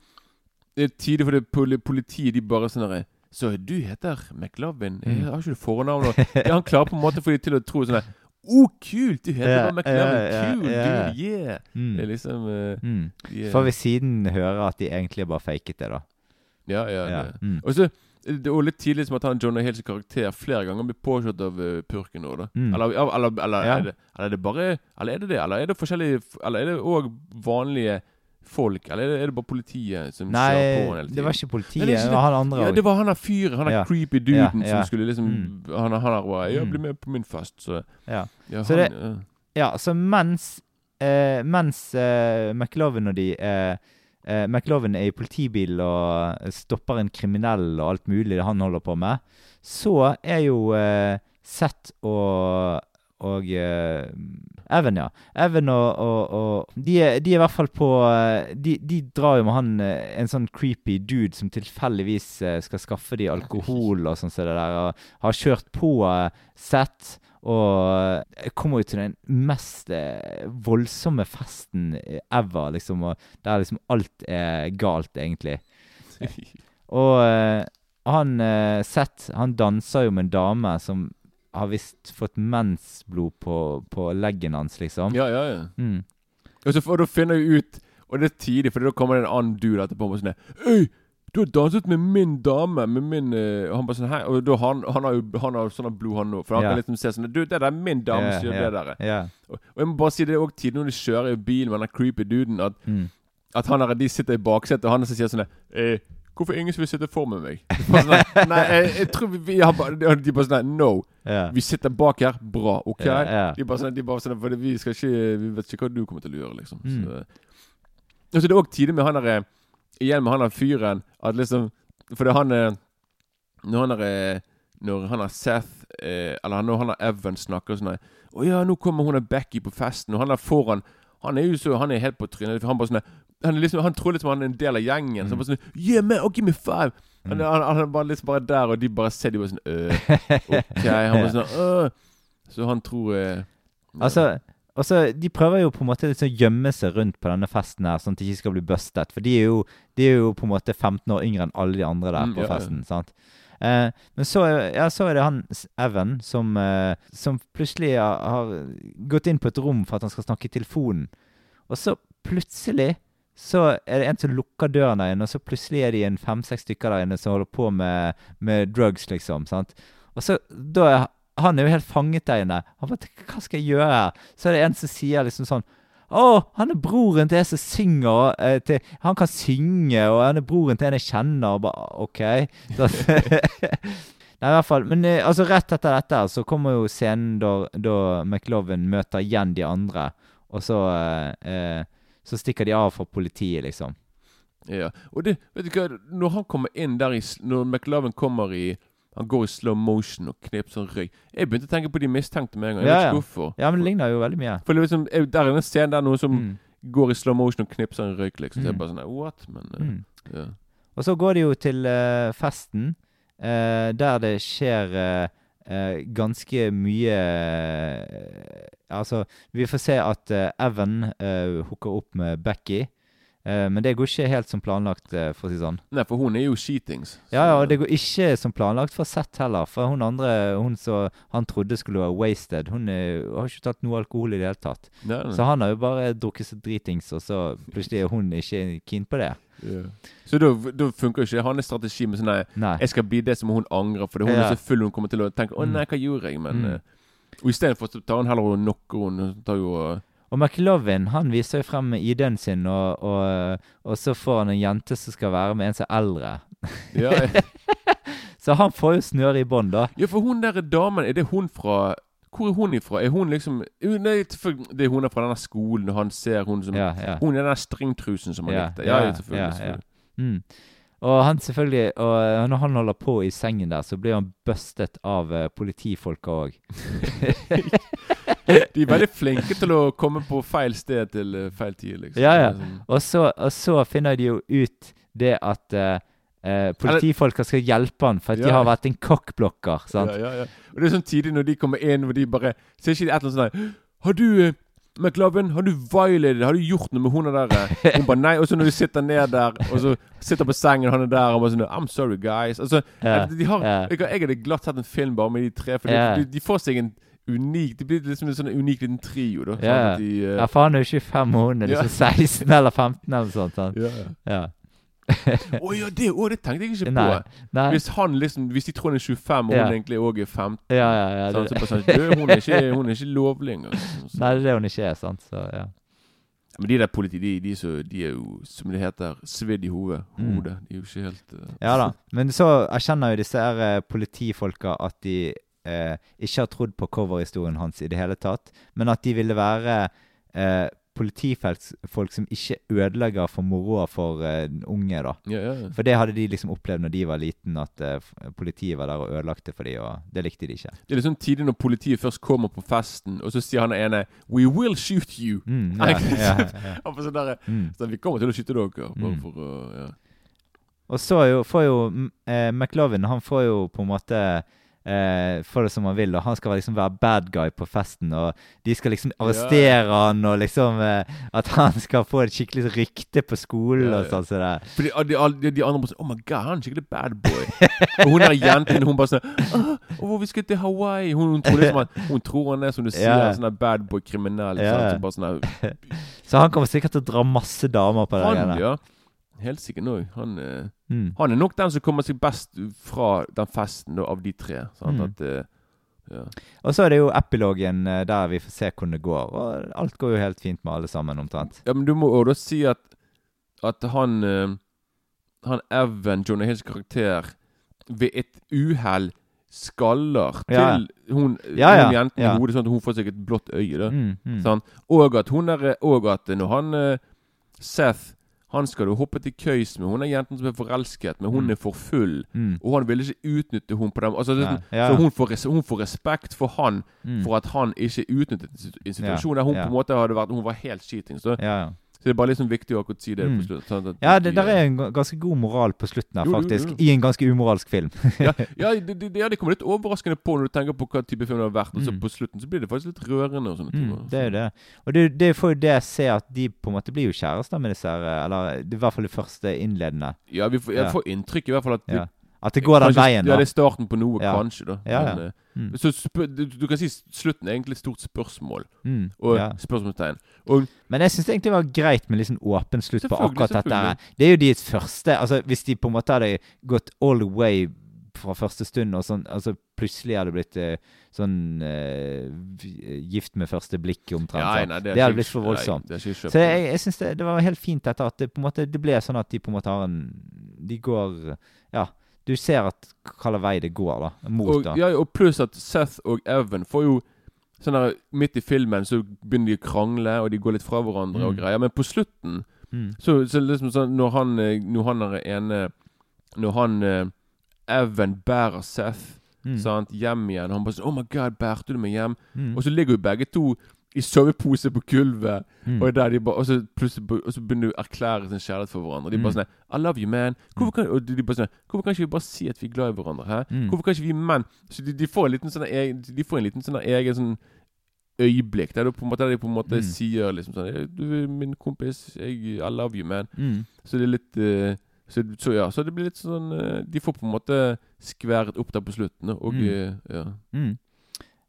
Det er tidlig for det politiet, de bare sånn derre Så du heter McLovin? Mm. Jeg har ikke du fornavn? Han klarer på en måte å få de til å tro sånn der Å, kult! Du heter yeah, bare McLaren Kul ja, Cool, ja. dude! Yeah! Mm. Det er liksom uh, Mm. yeah. Får vi siden høre at de egentlig bare faket det, da. Ja, ja. Ja, mm. Og så det er også litt tidlig som at han John Hills karakter flere ganger blir påkjørt av uh, purken nå, da. Mm. Eller, eller, eller, Ja. er det, eller er det bare Eller er det det? Eller er det forskjellige Eller er det òg vanlige folk? Eller er det, bare politiet som Nei, kjører på hele tiden? det var ikke politiet, Nei, det var han andre Ja, det var han der fyren. Han der Ja. creepy duden Ja, ja. som skulle liksom Mm. Han, han der var Ja, Mm. bli med på min fest, så Ja. ja, Så han, det- ja. Så mens eh, Mens eh, McLovin og de eh, eh, McLovin er i politibil og stopper en kriminell og alt mulig det han holder på med, så er jo Sett Seth og og eh, Evan, ja. Evan og, og, og de, er, de er i hvert fall på eh, de, de drar jo med han eh, en sånn creepy dude som tilfeldigvis skal skaffe de alkohol og sånn som det der, og har kjørt på Seth. Og kommer jo til den mest voldsomme festen ever, liksom. Og der liksom alt er galt, egentlig. Og han Seth, han danser jo med en dame som har visst fått mensblod på, på leggen hans, liksom. Ja, ja, ja. Mm. Og så får, da finner jeg ut Og det er tidlig, for da kommer det en annen dude etterpå og sånn Øy, du har danset med min dame, med min uh, Og han bare sånn Hei. Og da han, han har jo han har sånn blod, han òg. For han Ja. kan liksom se sånn Du, det der er min dame som gjør det der. ja. Og, og jeg må bare si det er òg tidlig når de kjører i bilen med den creepy duden, at, Mm. at han der, de sitter i baksetet, og han som sier sånn eh, Hvorfor ingen som vil sitte for med meg? Sånn, Nei, jeg, jeg tror vi, vi har bare De bare sånn No. Yeah. Vi sitter bak her. Bra. OK? Yeah, yeah. De bare sånn, de bare sånn For vi skal ikke Vi vet ikke hva du kommer til å gjøre, liksom. Mm. Så, og det er òg tidlig med han der Igjen med han der fyren At liksom Fordi han eh, Når han der eh, Når han der Seth eh, Eller når han der Evan snakker sånn Å ja, nå kommer hun der Becky på festen, og han der foran Han er jo så Han er helt på trynet. Han bare sånn han, liksom, han tror liksom han er en del av gjengen. Så han bare sånn Yeah, man, oh, give me five! Han, han, han er bare liksom bare der, og de bare ser de bare sånn øh, OK. Han bare sånn øh. Så han tror eh, Altså, altså, de prøver jo på en måte liksom gjemme seg rundt på denne festen her, sånn at de ikke skal bli bustet. For de er jo, de er jo på en måte 15 år yngre enn alle de andre der Mm, på festen. sant? Eh, men så, ja, så er det han Evan som, eh, som plutselig har, har gått inn på et rom for at han skal snakke i telefonen. Og så plutselig så er det en som lukker døren der inne, og så plutselig er de en fem-seks stykker der inne som holder på med, med drugs, liksom. sant? Og så da er han er jo helt fanget der inne. Han bare Hva skal jeg gjøre? Så er det en som sier liksom sånn Å, han er broren til en som synger. eh, til, han kan synge, og han er broren til en jeg kjenner. Og bare, OK. Så, Nei, i hvert fall. Men eh, altså, rett etter dette så kommer jo scenen da, da McLovin møter igjen de andre, og så eh, eh, Så stikker de av fra politiet, liksom. Ja. Og det, vet du hva, når han kommer inn der i Når McLovin kommer i Han går i slow motion og knipser sånn røyk Jeg begynte å tenke på de mistenkte med en gang. Jeg Ja, vet ikke hvorfor. Ja, men det ligner jo veldig mye. For det liksom, Der er en scene der noen som Mm. går i slow motion og knipser en røyk, liksom. Så jeg Mm. bare sånn What? Men eh, Mm. ja. Og så går de jo til uh, festen, uh, der det skjer uh, eh, ganske mye Altså, vi får se at eh, Evan hooker opp med Becky. Eh, men det går ikke helt som planlagt, eh, for å si sånn. Nei, for hun er jo skitings. Ja, ja, og det går ikke som planlagt for Seth heller. For hun andre, hun som han trodde skulle være wasted, hun er, har ikke tatt noe alkohol i det hele tatt. Nei, nei. Så han har jo bare drukket seg dritings, og så plutselig er hun ikke keen på det. Ja. Så da, da funker jo ikke hans strategi med sånn nei, Nei. Jeg skal bli det som hun angrer, for hun Ja. er så full hun kommer til å tenke 'Å Mm. nei, hva gjorde jeg?' Men Mm. eh, Og istedenfor tar hun heller knocker hun. Tar jo Og McLovin han viser jo frem ID-en sin, og, og, og så får han en jente som skal være med en som er eldre. ja, Så han får jo snøre i bånd, da. ja, for hun der damen, er det hun fra Hvor er hun ifra? Er hun liksom Nei, det er hun er fra denne skolen, og han ser hun som Ja, ja. Hun er den stringtrusen som han Ja, likte. Ja, ja, selvfølgelig. selvfølgelig. Mm. Og han selvfølgelig Og når han holder på i sengen der, så blir han bustet av uh, politifolka òg. De er veldig flinke til å komme på feil sted til eh, feil tid, liksom. Ja, ja. Sånn- Og så, og så finner de jo ut det at uh, uh, politifolka skal hjelpe han for at de har vært en kokkblokker. sant? Ja, ja, ja. Og det er sånn tidlig når de kommer inn, hvor de bare Så er ikke det et eller annet sånn Har du eh, McLovin, har du violated? Har du gjort noe med hun der? eh?» Hun bare nei. Og så når de sitter ned der, og så sitter på sengen, han er der, og bare sånn I'm sorry, guys. Altså, Ja, de har, ja. jeg, jeg hadde glatt sett en film bare med de tre, for Ja. de, de, de får seg en unik Det blir liksom en sånn unik liten trio, da. sånn Ja, at de, ja, for han er jo 25, og hun er liksom 16 eller 15 eller noe sånt. sant? ja, ja. Ja. oh, ja, det, å, det tenkte jeg ikke på. Nei. Nei. Hvis han liksom Hvis de tror han er 25, og Ja. hun egentlig òg er 15 Ja, ja, ja. sånn, så sånn, «Du, hun, er ikke, hun er ikke lovlig engang. liksom. Nei, det er det hun ikke er, sant. Så, ja. Men de der politi, de, de, så, de er jo, som det heter, svidd i hodet. Mm. De er jo ikke helt uh... ja da. Men så erkjenner jo disse her eh, politifolka at de eh, ikke har trodd på coverhistorien hans i det hele tatt, men at de ville være eh, politifolk som ikke ødelegger for moroa for eh, unge, da. Ja, ja, ja. For det hadde de liksom opplevd når de var liten, at eh, politiet var der og ødelagte for dem, og det likte de ikke. Det er liksom tidlig når politiet først kommer på festen, og så sier han ene 'We will shoot you'. Mm. Sånn derre Mm. så Vi kommer til å skyte dere. Mm. for ja. Og så jo, får jo eh, McLovin Han får jo på en måte eh, Får det som han vil. Og han skal liksom være bad guy på festen. Og de skal liksom arrestere han, og liksom eh, At han skal få et skikkelig rykte på skolen Ja, og ja. sånn. Så det, Fordi de, de, de andre bare sånn Oh my god, han er skikkelig bad boy. og hun der jenten, hun bare sånn Åh, åh, vi skal til Hawaii. Hun, hun, tror liksom at, hun tror han er, som du sier, Ja. sånn bad boy kriminell. Ja. Så bare sånn så han kommer sikkert til å dra masse damer på det Han, ja. Helt sikkert òg. Han, eh, Mm. han er nok den som kommer seg best fra den festen da, av de tre. Mm. At, eh, ja. Og så er det jo epilogen eh, der vi får se hvordan det går. Og alt går jo helt fint med alle sammen, omtrent. ja, men du må da si at At han Han Evan, Jonah Hills karakter, ved et uhell skaller Ja. til hun, Ja, ja, hun jenten ja. i hodet, sånn at hun får seg et blått øye. Mm, mm. Sånn. Og at hun er Og at når han Seth Han skal du hoppe til køys med. Hun er jenten som er forelsket, men hun Mm. er for full. Mm. Og han vil ikke utnytte hun på dem. Altså, Nei, sånn- ja. Så hun får, res hun får respekt for han Mm. for at han ikke utnyttet situasjonen. situ- Ja, hun ja. på en måte hadde vært Hun var helt skitings. Så, Ja, ja. Så det er bare liksom viktig å akkurat si det Mm. på slutten. Sånn Ja, det der er en ganske god moral på slutten her, Jo, jo, faktisk. jo. I en ganske umoralsk film. ja, ja, det, det, det kommer litt overraskende på når du tenker på hva type film det har vært. Og så Mm. på slutten så blir det faktisk litt rørende og sånne ting. Mm, det er jo det. Og det, det får jo det se at de på en måte blir jo kjærester med disse her Eller er i hvert fall det første innledende. Ja, vi får, jeg får inntrykk i hvert fall at Ja. At det går den veien. da Ja, det er starten på noe, Ja. kanskje, da. Ja, ja. Men, eh, Mm. Så du, du kan si slutten er egentlig et stort spørsmål. Mm, Og spørsmålstegn. Og Men jeg syns egentlig det var greit med litt sånn åpen slutt på akkurat dette. Det er jo deres første Altså Hvis de på en måte hadde gått all the way fra første stund, og sånn Altså plutselig hadde blitt eh, sånn uh, gift med første blikk omtrent. Ja, nei, det det, hadde blitt for voldsomt. det ikke. Så jeg, jeg syns det, det var helt fint dette at det på en måte Det ble sånn at de på en måte har en De går Ja. Du ser at hvilken vei det går, da. Mot, og, da. ja, og pluss at Seth og Evan får jo Sånn der Midt i filmen så begynner de å krangle, og de går litt fra hverandre og Mm. greier. Men på slutten Mm. så, så liksom sånn Når han eh, Når han er ene Når han eh, Evan bærer Seth Mm. sant, hjem igjen og Han bare sånn 'Oh my God, bærte du meg hjem?' Mm. Og så ligger jo begge to i sovepose på gulvet. Mm. Og, de bare, og, så og så begynner de å erklære sin kjærlighet for hverandre. De bare Mm. sånn 'I love you, man'. Hvorfor kan, og de, bare sånn 'Hvorfor kan ikke vi bare si at vi er glad i hverandre?' Hæ? Mm. Hvorfor kan ikke vi menn Så de, de får en liten sånn egen, De får en liten sånn egen sånn øyeblikk der, de på en måte, de på en måte Mm. sier liksom sånn «Eh, 'Du er min kompis. Jeg, I love you, man'. Mm. Så det er litt uh, så, så ja, så det blir litt sånn eh, De får på en måte skværet opp der på slutten. Og Mm. eh, ja. Mm.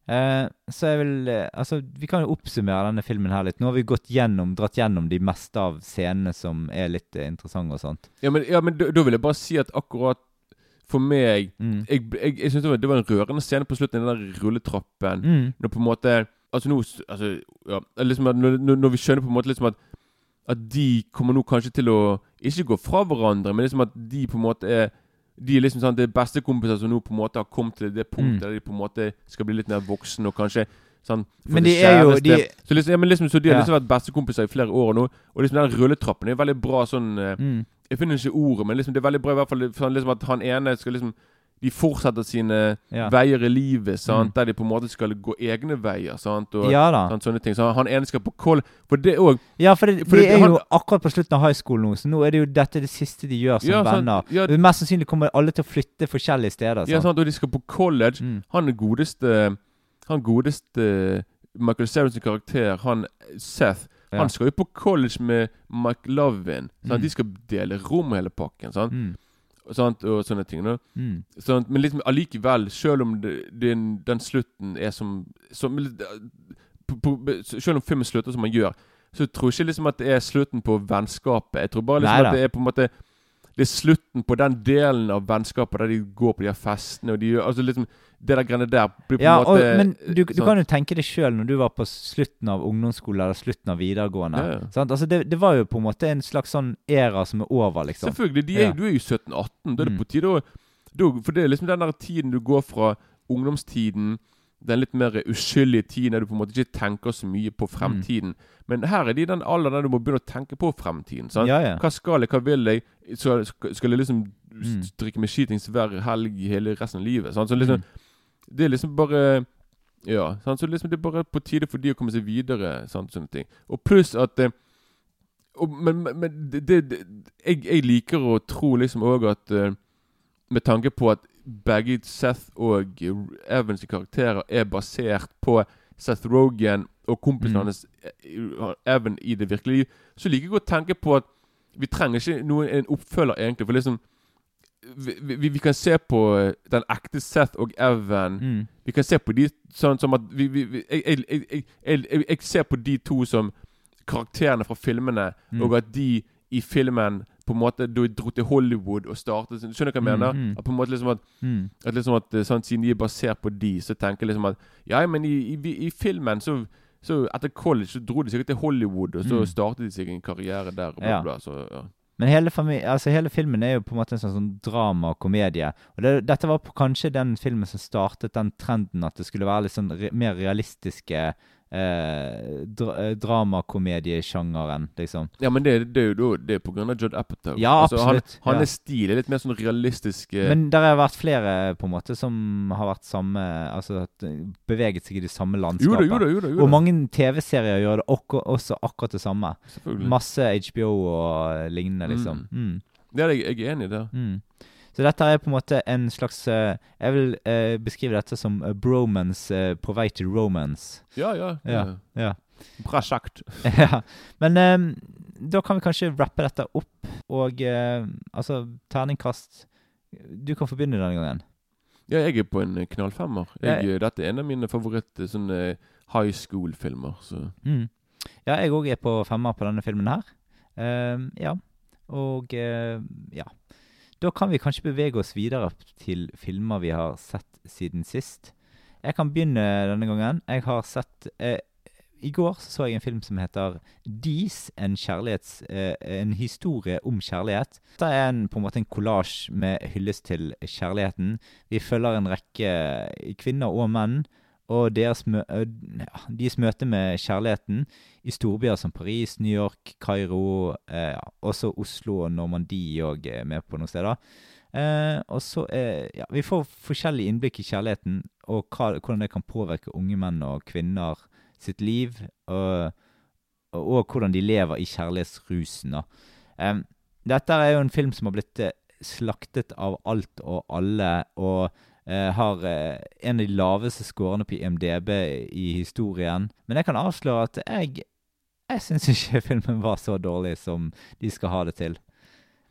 Eh, så jeg vil eh, Altså, vi kan jo oppsummere denne filmen her litt. Nå har vi gått gjennom, dratt gjennom de meste av scenene som er litt eh, interessante og sånt. Ja, men, ja, men da, da vil jeg bare si at akkurat for meg Mm. Jeg, jeg, jeg synes det, var, det var en rørende scene på slutten, den der rulletrappen. Mm. Når på en måte Altså nå altså, ja, liksom at når, når, når vi skjønner på en måte liksom at At de kommer nå kanskje til å ikke gå fra hverandre, men liksom at de på en måte er De er liksom sånn det er bestekompiser som nå på en måte har kommet til det punktet Mm. der de på en måte skal bli litt mer voksen og kanskje sånn Men de er jo- de- så, liksom, ja, men liksom, så de har liksom vært bestekompiser i flere år nå, og liksom den rulletrappen er veldig bra sånn eh, Mm. Jeg finner ikke ordet, men liksom det er veldig bra i hvert fall sånn liksom at han ene skal liksom De fortsetter sine Ja. veier i livet, sant? Mm. der de på en måte skal gå egne veier. Sant? Og, Ja da. sant, sånne ting. Så han ene skal på koll For det òg Ja, for det, For de det- er han- jo akkurat på slutten av high school nå, så nå er det jo dette det siste de gjør som Ja, venner. ja. Mest sannsynlig kommer alle til å flytte forskjellige steder. Ja, sant? sant? Og de skal på college. Mm. Han er godeste Han godeste Michael sin karakter, han Seth, han skal jo på college med McLovin. Sant? Mm. De skal dele rom hele pakken. Sant? Mm. Sant? Og sånne ting. Mm. Sant? Men liksom allikevel, selv om det, den, den slutten er som, som på, på, Selv om filmen slutter som man gjør, så tror jeg ikke liksom at det er slutten på vennskapet. Jeg tror bare liksom Neida. at det er på en måte Det er slutten på den delen av vennskapet der de går på de her festene og de gjør Altså liksom Det der greiene der blir på Ja, en og, måte men du, du kan jo tenke deg sjøl når du var på slutten av ungdomsskole eller slutten av videregående. Ja, ja. Sant? Altså det, det var jo på en måte en slags sånn æra som er over, liksom. Selvfølgelig. Er, Ja. Du er jo 17-18. Da er det Mm. på tide å For det er liksom den der tiden du går fra ungdomstiden den litt mer uskyldige tiden der du på en måte ikke tenker så mye på fremtiden. Men her er det i den alderen der du må begynne å tenke på fremtiden. Sant? Ja, ja. Hva skal jeg, hva vil jeg? Så skal skal jeg liksom Mm. drikke med skitings hver helg hele resten av livet? Sant? Så liksom, Mm. det er liksom bare Ja. Sant? Så liksom det er bare på tide for de å komme seg videre. Sant? Sånne ting. Og pluss at eh, og, Men, men, det, det, jeg, jeg liker å tro liksom òg at eh, Med tanke på at begge Seth og Evans karakterer er basert på Seth Rogan og kompisen Mm. hans eh, Evan i det virkelige liv, så liker jeg å tenke på at vi trenger ikke noen, en oppfølger, egentlig. For liksom vi, vi, vi kan se på eh, den ekte Seth og Evan Mm. Vi kan se på de sånn som at vi, jeg, jeg, jeg, jeg ser på de to som karakterene fra filmene, Mm. og at de i filmen på en måte da dro til Hollywood og startet sin- Skjønner du hva jeg Mm, mener? mm. At på en måte liksom at, Mm. at, liksom at eh, sånn, Siden de er basert på de, så tenker jeg liksom at Ja, men i, i, i filmen så så etter college så dro de sikkert til Hollywood, og så Mm. startet de seg en karriere der. Bla, Ja. bla, så, ja. Men hele, altså hele filmen er jo på en måte en sånn, sånn drama og komedie. Og det, dette var på kanskje den filmen som startet den trenden at det skulle være litt sånn re, mer realistiske eh, dra, eh, dramakomediesjangeren, liksom. ja, men det, det er jo Det er på grunn av Judd Apatow. Ja, altså, absolutt, Han, ja. hans stil er litt mer sånn realistisk eh, Men det har vært flere på en måte som har vært samme Altså eh, beveget seg i det samme Jo da, jo da, jo da. Og mange TV-serier gjør det akkur også akkurat det samme. Selvfølgelig. Masse HBO og lignende, liksom. Mm. Ja, jeg, jeg er enig i det. Mm. Så dette er på en måte en slags eh, Jeg vil eh, beskrive dette som eh, bromance på vei til romance. Ja, ja. Ja. ja. Bra sagt. ja. Men um, da kan vi kanskje rappe dette opp, og uh, altså Terningkast Du kan begynne denne gangen. Ja, jeg er på en knallfemmer. Ja. Jeg, Dette er en av mine favoritter sånne high school-filmer. Så Mm. Ja, jeg òg er på femmer på denne filmen her. Uh, ja. Og uh, ja. Da kan vi kanskje bevege oss videre til filmer vi har sett siden sist. Jeg kan begynne denne gangen. Jeg har sett eh, I går så, jeg en film som heter Dis, en, eh, en historie om kjærlighet. Det er en, på en måte en kollasj med hyllest til kjærligheten. Vi følger en rekke kvinner og menn og mø ja, deres møte med kjærligheten i storbyer som Paris, New York, Kairo, eh, ja, også Oslo og Normandie òg er med på noen steder. Eh, og så eh, ja, Vi får forskjellig innblikk i kjærligheten og hva, hvordan det kan påvirke unge menn og kvinner sitt liv, og, og, og hvordan de lever i kjærlighetsrusen. Eh, dette er jo en film som har blitt eh, slaktet av alt og alle, og eh, har eh, en av de laveste scorene på IMDb i historien. Men jeg kan avsløre at jeg jeg syns ikke filmen var så dårlig som de skal ha det til.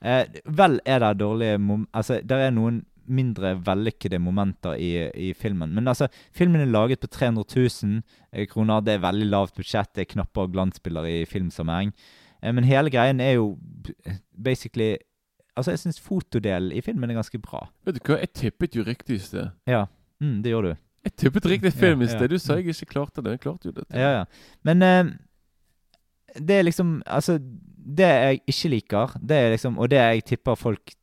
Eh, vel er det dårlige mom Altså, det er noen mindre vellykkede momenter i, i filmen. Men altså, filmen er laget på 300 000 eh, kroner. Det er veldig lavt budsjett. Det er knapper og glansbilder i filmsammenheng. Eh, men hele greien er jo basically Altså, jeg syns fotodelen i filmen er ganske bra. vet du hva, jeg tippet jo riktig i sted. Ja, mm, det gjør du. Jeg tippet riktig film i sted. Du sa jeg ikke klarte det. Jeg klarte jo det. Ja, ja. Men eh, det er liksom Altså, det jeg ikke liker, det er liksom Og det jeg tipper folk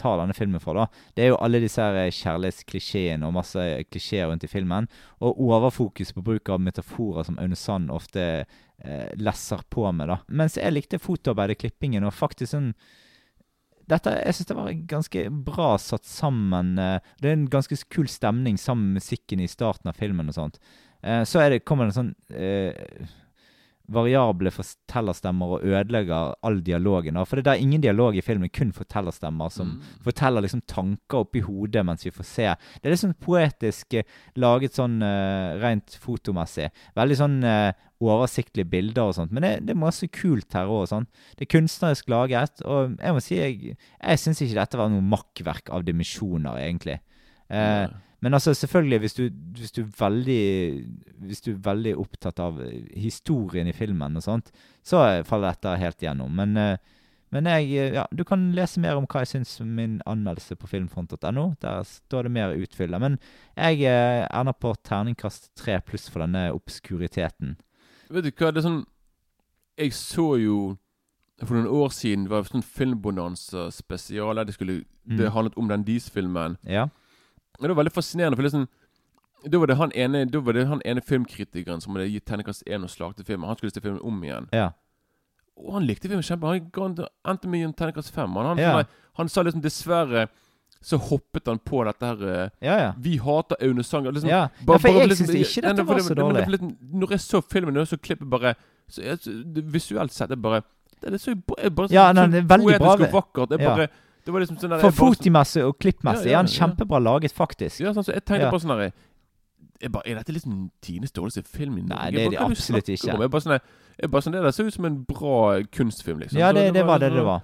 tar denne filmen for, da, det er jo alle disse her kjærlighetsklisjeene og masse klisjeer rundt i filmen. Og overfokus på bruk av metaforer som Aune Sand ofte eh, lesser på med, da. Mens jeg likte fotoarbeidet, klippingen, og faktisk sånn dette, jeg syns det var ganske bra satt sammen. eh, Det er en ganske kul stemning sammen med musikken i starten av filmen og sånt. Eh, Så er det, kommer det en sånn eh, variable fortellerstemmer og ødelegger all dialogen. For det er ingen dialog i filmen, kun fortellerstemmer som Mm. forteller liksom tanker oppi hodet mens vi får se. Det er litt sånn poetisk eh, laget sånn rent fotomessig. Veldig sånn eh, oversiktlige bilder og sånt. Men det, det er masse kult her òg. Sånn. Det er kunstnerisk laget, og jeg må si jeg, jeg syns ikke dette var noe makkverk av dimensjoner, egentlig. Eh, men altså, selvfølgelig, hvis du, hvis du veldig Hvis du er veldig opptatt av historien i filmen og sånt, så faller dette helt igjennom. Men, eh, men jeg eh, Ja, du kan lese mer om hva jeg syns om min anmeldelse på filmfront.no. Der står det mer utfylle. Men jeg eh, ender på terningkast tre pluss for denne obskuriteten. Vet du hva, det er sånn Jeg så jo for noen år siden det var sånn filmbonanza spesial der det skulle Det Mm. handlet om den Dis-filmen. Ja. Det var veldig fascinerende, for det sånn Da var det han ene Da var det han ene filmkritikeren som hadde gitt terningkast én og slaktet filmen. Han skulle se filmen om igjen. Ja. Og han likte filmen kjempe. Han endte med en terningkast fem. Han, han, Ja. han sa liksom dessverre så hoppet han på dette her eh, Ja, ja. Vi hater Aune Sanger. Liksom, Ja. Ja, for jeg liksom- syns ikke dette var så det dårlig. Når jeg så filmen, så klippet bare så jeg, Visuelt sett, det bare Det er så er bare så, Ja, nei, det er veldig bra. og vakkert. Det, er Ja. bare, det var liksom sånn der, For fotimessig og klippmessig er han kjempebra laget, faktisk. Ja, sånn, så jeg tenkte bare sånn her bare, Er dette liksom tidenes dårligste film i Norge? Nei, det er det absolutt ikke. om? Jeg bare sånn, jeg bare sånn, Det der ser ut som en bra kunstfilm, liksom. Ja, Så det, det var det det var.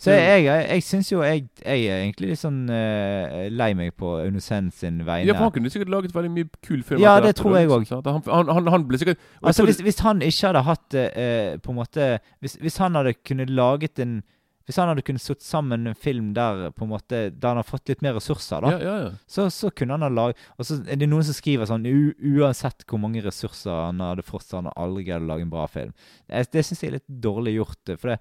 Så jeg, jeg, jeg syns jo jeg, jeg er egentlig litt sånn uh, lei meg på Aune Send sin vegne. Ja, for han kunne sikkert laget veldig mye kul film. Ja, det tror jeg òg. også. Han, han, han, han ble sikkert Altså hvis, hvis han ikke hadde hatt uh, på en måte hvis, hvis han hadde kunnet laget en Hvis han hadde kunnet satt sammen en film der på en måte Der han har fått litt mer ressurser, da, Ja, ja, ja. så, så kunne han ha laget Og så er det noen som skriver sånn Uansett hvor mange ressurser han hadde fått, så han hadde aldri greid å lage en bra film. Det, det syns jeg er litt dårlig gjort. For det,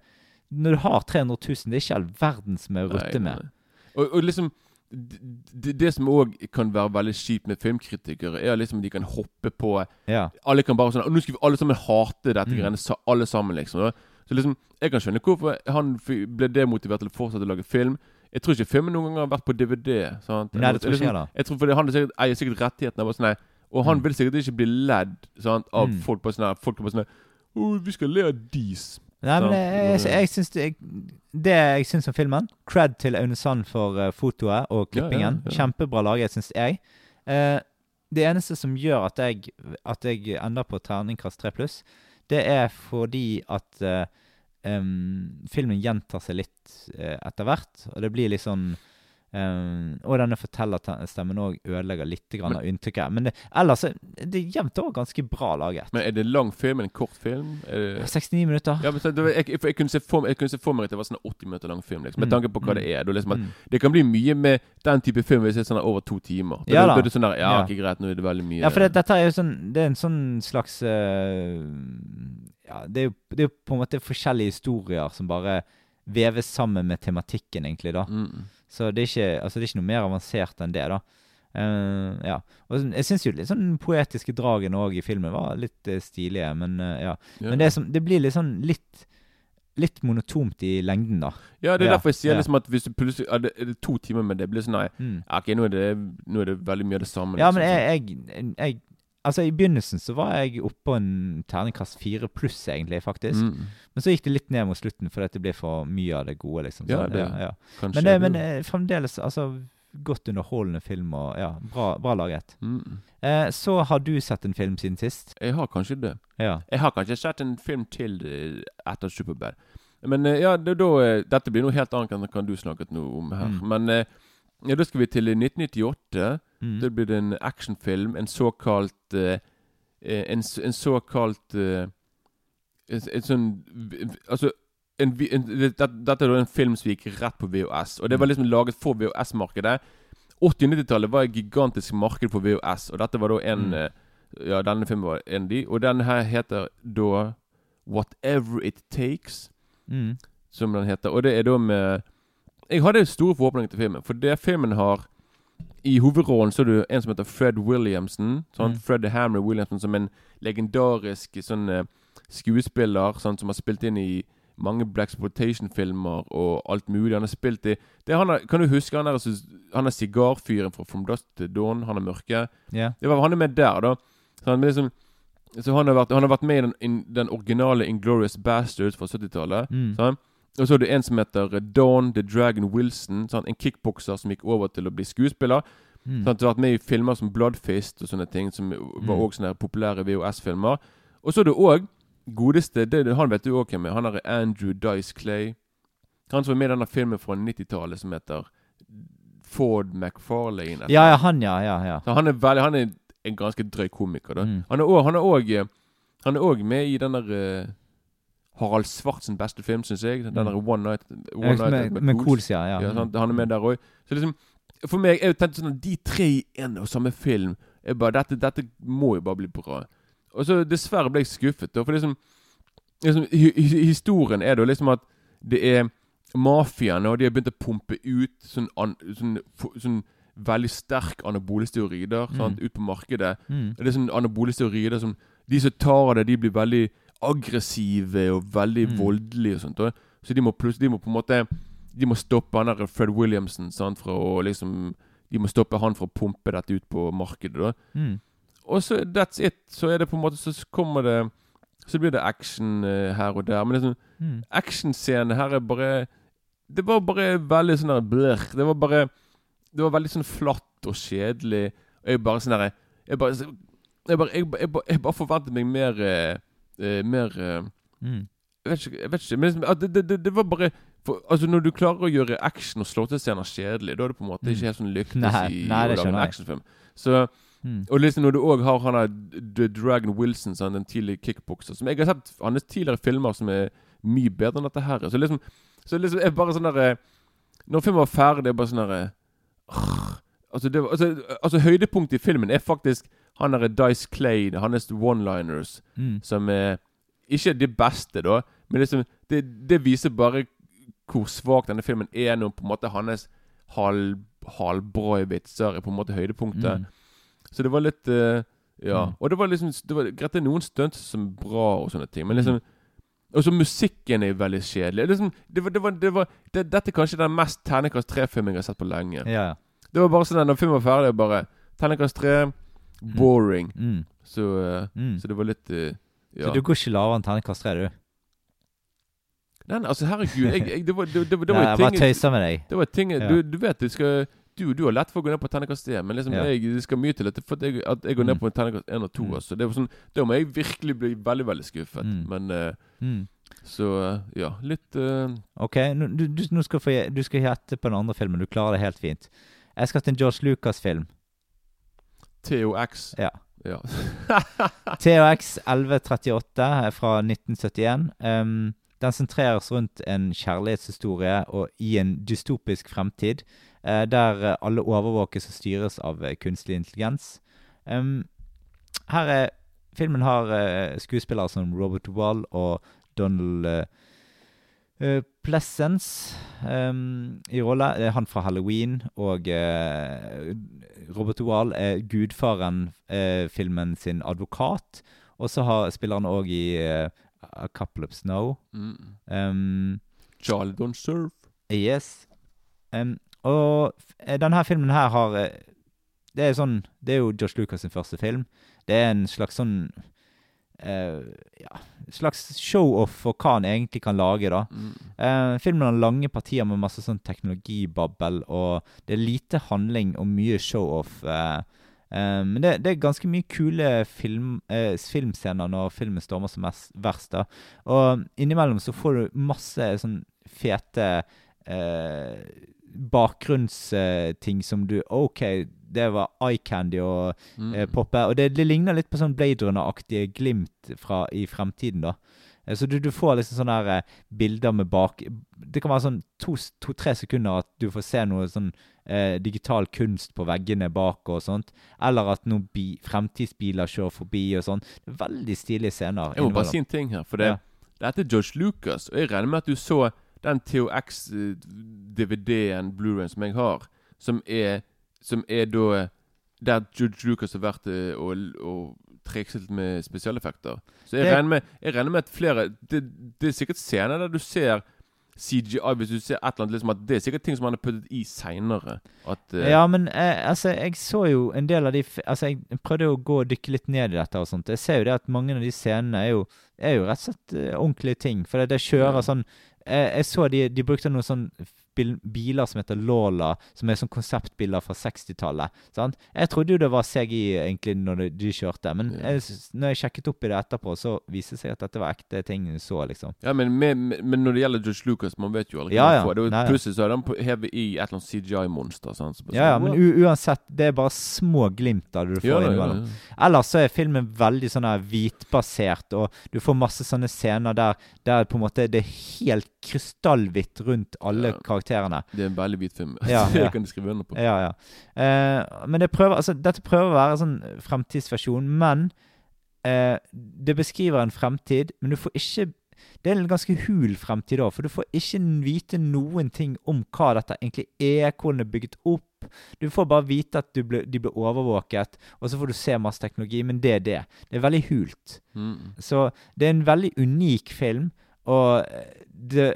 når du har 300 000, det er ikke all verden som er å rutte med. Og, og liksom det, det som òg kan være veldig kjipt med filmkritikere, er liksom de kan hoppe på Ja. Alle kan bare sånn Og Nå skal vi alle sammen hate dette Mm. greiene, alle sammen, liksom. Så liksom, Jeg kan skjønne hvorfor han ble demotivert til å fortsette å lage film. Jeg tror ikke filmen noen gang har vært på DVD. Sant? Nei, det tror ikke liksom, jeg da. Jeg tror fordi Han er sikkert, eier sikkert rettighetene. Bare sånn, og han Mm. vil sikkert ikke bli ledd sant, av Mm. folk på sånn her, Folk på sånn her, «Å, Vi skal le av dis. Nei, men jeg, jeg, jeg syns det, det jeg syns om filmen Cred til Aune Sand for eh, fotoet og Ja, ja, klippingen. ja. Kjempebra laget, syns jeg. Eh, det eneste som gjør at jeg, at jeg ender på terningkast 3 pluss, det er fordi at eh, um, filmen gjentar seg litt eh, etter hvert. Og det blir litt sånn em, og denne fortellerstemmen òg ødelegger litt grann av inntrykket. Men det, ellers er det er jevnt over ganske bra laget. Men er det lang film? En kort film? Det 69 minutter. Ja, men jeg, jeg, jeg, kunne se for, jeg kunne se for meg at det var sånn 80 minutter lang film. Liksom, med Mm, tanke på hva mm, det er. Liksom, mm. Det kan bli mye med den type film hvis det er sånn over to timer. Da, Ja da, det sånn der, ja, Ja. ikke greit, nå er det veldig mye Ja, for det, dette er jo sånn Det er en sånn slags uh, Ja, det er, jo, det er jo på en måte forskjellige historier som bare veves sammen med tematikken, egentlig, da. Mm. Så det er ikke, altså, det er ikke noe mer avansert enn det, da. Uh, ja. Og jeg syns jo litt sånn poetiske dragene òg i filmen var litt uh, stilige, men uh, ja. Ja. Men det, som, det blir litt sånn litt Litt monotont i lengden, da. Ja, det er Ja, derfor jeg sier ja. liksom at hvis du plutselig er det, er det to timer, med det blir sånn Nei, Mm. ok, nå er, det, nå er det veldig mye av det samme. Ja, liksom, men jeg, jeg, jeg Altså, i begynnelsen så var jeg oppe på en terningkast fire pluss, egentlig, faktisk. Mm. Men så gikk det litt ned mot slutten fordi det ble for mye av det gode, liksom. Så, Ja, det ja, ja. Men, det, men eh, fremdeles, altså Godt underholdende film og ja, bra, bra laget. Mm. Eh, så har du sett en film siden sist? Jeg har kanskje det. Ja. Jeg har kanskje sett en film til eh, etter Superbad. Men eh, ja, det, da, dette blir noe helt annet enn hva du snakket noe om her. Mm. Men ja, da skal vi til 1998. Mm. Da blir det en actionfilm. En såkalt eh, en, en såkalt uh, en, sånn Altså en, en, det, det- Dette er en film som gikk rett på VHS. Og det var Mm. liksom laget for VHS-markedet. 80- og 90-tallet var et gigantisk marked for VHS, og dette var da en Mm. Ja, denne filmen var en av de. Og den her heter da Whatever It Takes, Mm. som den heter. Og det er da med Jeg hadde store forhåpninger til filmen, for det filmen har I hovedrollen så er det en som heter Fred Williamson. Sånn, Mm. Fred Hammer Williamson som en legendarisk sånn eh, skuespiller sånn, som har spilt inn i mange Black Sportation-filmer og alt mulig. Han har spilt i det han er, Kan du huske han er, altså- han er sigarfyren fra From Dust to Dawn? Han er mørke. Yeah. Det var, han er med der, da. Så han, liksom, så han, har vært, han har vært med i den, in, den originale Inglorious Bastards fra 70-tallet. Mm. sant? Og så er det en som heter Dawn the Dragon Wilson. sant? En kickbokser som gikk over til å bli skuespiller. Mm. Sant? har vært med i filmer som Bloodfist og sånne ting, som var Mm. også sånne populære VHS-filmer. Og så er det òg godeste det, Han vet du òg hvem er. Han er Andrew Dice Clay. Han som var med i denne filmen fra 90-tallet som heter Ford McFarlane. Ja, ja, han, ja. ja, ja. Så han er veldig Han er en ganske drøy komiker. da Mm. Han er òg med i den der eh, Harald Svartsen beste film, syns jeg. Den der One Night, One Ja, Night med- med Coles, ja, ja. sant? Han er med der òg. Så liksom For meg er jo tenkt sånn at De tre i en og samme film er bare, dette, dette må jo bare bli bra. Og så dessverre ble jeg skuffet. Da, for liksom, liksom hi, hi, Historien er da liksom at det er mafiaen, og de har begynt å pumpe ut sånn, an, sånn, sånn veldig sterk anabole steroider sant, ut på markedet. Mm. Det er sånn anabole steroider som De som tar av det, de blir veldig aggressive og veldig Mm. voldelige og sånt. Og, så de må De må på en måte De må stoppe han der Fred Williamson sant, fra å liksom De må stoppe han fra å pumpe dette ut på markedet. da Mm. Og så that's it. Så er det på en måte Så kommer det Så blir det action uh, her og der. Men liksom, Mm. actionscenen her er bare Det var bare veldig sånn der blør. Det var bare Det var veldig sånn flatt og kjedelig. Og jeg bare sånn derre jeg jeg, jeg, jeg, bare, jeg bare forventet meg mer eh, eh, Mer eh, Mm. jeg vet ikke, jeg vet ikke men liksom, det, det, det, det var bare for, Altså Når du klarer å gjøre action og slåttescener kjedelig, da er det på en måte ikke helt sånn lyktes Mm. Nei, i nei, å lage en actionfilm. Så Mm. Og liksom når du òg har han der The Dragon Wilson, sånn, den tidlige kickbokser Som jeg har sett hans tidligere filmer som er mye bedre enn dette her. Så liksom Så liksom er bare sånn derre Når filmen var ferdig, det er bare sånn derre altså, det var- altså, altså høydepunktet i filmen er faktisk han derre Dice Clay, hans one-liners, Mm. som er ikke de beste, da, men liksom, det, det viser bare hvor svak denne filmen er når på en måte hans hal, halvbra vitser er på en måte høydepunktet. Mm. Så det var litt uh, Ja. Mm. Og det var liksom det var, Greit, det er noen stunts som er bra og sånne ting, men liksom Og så musikken er veldig kjedelig. Liksom, det var, det var, det var, det, dette er kanskje den mest terningkast 3-filmen jeg har sett på lenge. Ja, ja. Det var bare sånn at når filmen var ferdig, bare Terningkast tre, boring. Mm. Så, eh, Mm. så det var litt eh, ja. Så du går ikke lavere enn terningkast 3, du? Nei, nei, altså herregud jeg, jeg, Det var, det, det, det Nei, var jeg bare med deg. Det var ting Ja. du, du vet du, skal du, du har lett for å gå ned på terningkast 1, men liksom Ja. jeg, det skal mye til at, at, jeg, at jeg går ned Mm. på en terningkast 1 og 2. Mm. Altså. Det var sånn, da må jeg virkelig bli veldig veldig skuffet. Mm. Men uh, Mm. Så ja, litt uh, Ok, nå, du, skal få, du skal gjette på den andre filmen. Du klarer det helt fint. Jeg skal til en George Lucas-film. TOX. Ja. ja. TOX 1138 er fra 1971. Um, den sentreres rundt en kjærlighetshistorie og i en dystopisk fremtid, eh, der eh, alle overvåkes og styres av eh, kunstig intelligens. Um, her er Filmen har eh, skuespillere som Robert Wall og Donald uh, Pleasence um, i rolle. Det er han fra Halloween, og eh, Robert Duvall er gudfaren-filmen sin advokat. Og så har- spiller han òg i eh, A Couple of Snow. Mm. Um, Charlie Don't Surf. Yes. Um, og eh, denne filmen her har eh, Det er sånn Det er jo Josh Lucas sin første film. Det er en slags sånn eh, Ja, slags show-off for hva han egentlig kan lage, da. Mm. Eh, filmen har lange partier med masse sånn teknologibabbel, og det er lite handling og mye show-off. Eh, um, men det, det er ganske mye kule film, eh, filmscener når filmen stormer som verst. da. Og innimellom så får du masse sånn fete eh, bakgrunnsting som du OK, det var eye candy og Mm. eh, poppe. Og det, det ligner litt på sånn Blade Runner-aktige glimt fra, i fremtiden, da. Eh, Så du, du får liksom sånne her, eh, bilder med bak Det kan være sånn to-tre to, sekunder at du får se noe sånn eh, digital kunst på veggene bak og sånt. Eller at noen bi, fremtidsbiler kjører forbi og sånn. Veldig stilige scener. Jeg må bare si en ting her. For det, Ja. dette er George Lucas, og jeg regner med at du så den TOX-DVD-en, Blu-rayen, som jeg har, som er, som er da Der George Lucas har vært eh, og, og trikset med spesialeffekter. Så jeg Det- regner, med, jeg regner med at flere det, det er sikkert scener der du ser CGI, hvis du ser et eller annet liksom at Det er sikkert ting som han har puttet i seinere. At eh, Ja, men eh, altså, jeg så jo en del av de Altså, jeg prøvde å gå og dykke litt ned i dette og sånt. Jeg ser jo det at mange av de scenene er jo, er jo rett og slett uh, ordentlige ting. For det, det kjører Ja. sånn Jeg så de, de brukte noen sånn biler som heter Lola, som er sånn konseptbiler fra 60-tallet. Jeg trodde jo det var CGI egentlig når de, kjørte, men Ja. jeg, når jeg sjekket opp i det etterpå, så viste det seg at dette var ekte ting du så, liksom. Ja, men, med, med, men når det gjelder George Lucas, man vet jo aldri Ja, hva ja. får. Det var Plutselig så er han hevet i et eller annet CGI-monster. Sånn, Så Ja, ja, sånn, men u uansett, det er bare små glimt av det du får Ja, ja, ja, innimellom. ja. Ellers så er filmen veldig sånn her hvitbasert, og du får masse sånne scener der, der på en måte det er helt krystallhvitt rundt alle Ja. Karakterene. Det er en veldig hvit film. Ja, ja. kan du skrive under på. Ja, ja. Eh, men det prøver, altså, dette prøver å være en sånn fremtidsversjon, men eh, det beskriver en fremtid, men du får ikke det er en ganske hul fremtid òg, for du får ikke vite noen ting om hva dette egentlig er, hvordan det er bygget opp. Du får bare vite at du ble, de blir overvåket, og så får du se masse teknologi, men det er det. Det er veldig hult. Mm. Så det er en veldig unik film, og eh, det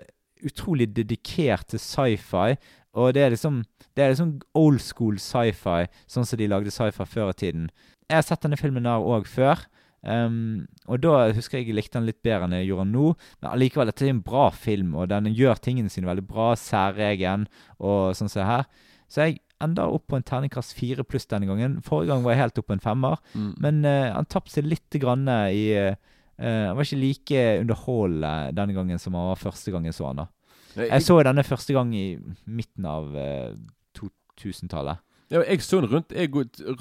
utrolig dedikert til sci-fi. Og det er liksom Det er liksom old school sci-fi, sånn som de lagde sci-fi før i tiden. Jeg har sett denne filmen her òg før. Um, og da husker jeg jeg likte den litt bedre enn jeg gjorde nå. Men allikevel, dette er en bra film, og den gjør tingene sine veldig bra. Særegen og sånn som det her. Så jeg ender opp på en terningkast fire pluss denne gangen. Forrige gang var jeg helt opp på en femmer. Mm. Men uh, han tapte seg litt grann i eh, Han var ikke like underholdende denne gangen som han var første gang jeg så han da. Jeg, så denne første gang i midten av eh, 2000-tallet. ja, jeg så den rundt,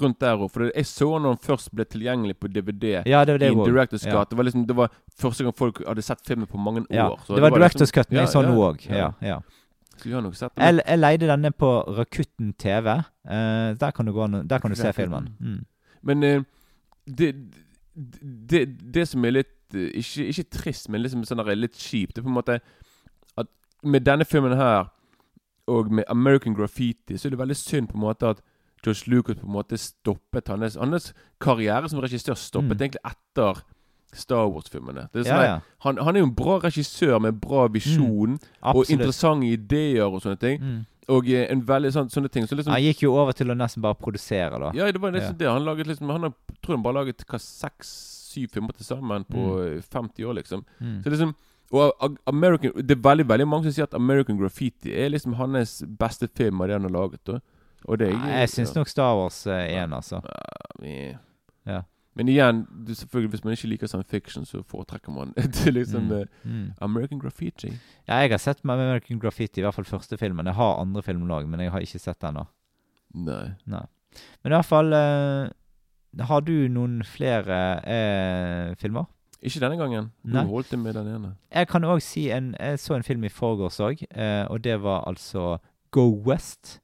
rundt der òg. For jeg så den når den først ble tilgjengelig på DVD. Ja, det var det I. Directors Ja. Cut. Det var liksom Det var første gang folk hadde sett filmen på mange år. Ja, så det var var Directors Cut, men Ja, jeg så ja, nå òg. ja. Ja, ja. Jeg, jeg leide denne på Rakuten TV. Uh, der kan du, gå, der kan du se filmen. Mm. Men uh, det, det, det som er litt eh, ikke, ikke trist, men liksom sånn litt kjipt, det er på en måte at med denne filmen her, og med American Graffiti, så er det veldig synd på en måte at George Lucas på en måte stoppet hans, hans karriere som regissør stoppet Mm. egentlig etter Star Wars-filmene. Det sånn Ja, ja. Han, han er jo en bra regissør med bra visjon og interessante ideer og sånne ting. Mm. Og eh, en veldig sånn, sånne ting. Så liksom, Han gikk jo over til å nesten bare produsere, da. ja, det var nesten Ja. det. Han laget liksom Han har, tror han bare laget hva seks-syv filmer til sammen på mm. 50 år, liksom. Mm. Så liksom Og American Det er veldig veldig mange som sier at American Graffiti er liksom hans beste film av det han har laget. Da. Og det Nei, jeg syns nok Star Wars er én, altså. Ja. Ja. Men igjen, selvfølgelig hvis man ikke liker science fiction, så foretrekker man til liksom Mm. eh, Mm. American Graffiti. Ja, jeg har sett med American Graffiti, i hvert fall første filmen. Jeg har andre filmer òg, men jeg har ikke sett den ennå. Nei. Nei. Men i hvert fall eh, Har du noen flere eh, filmer? Ikke denne gangen. Du Nei. holdt det med den ene. Jeg kan òg si en Jeg så en film i forgårs òg, eh, og det var altså Go West.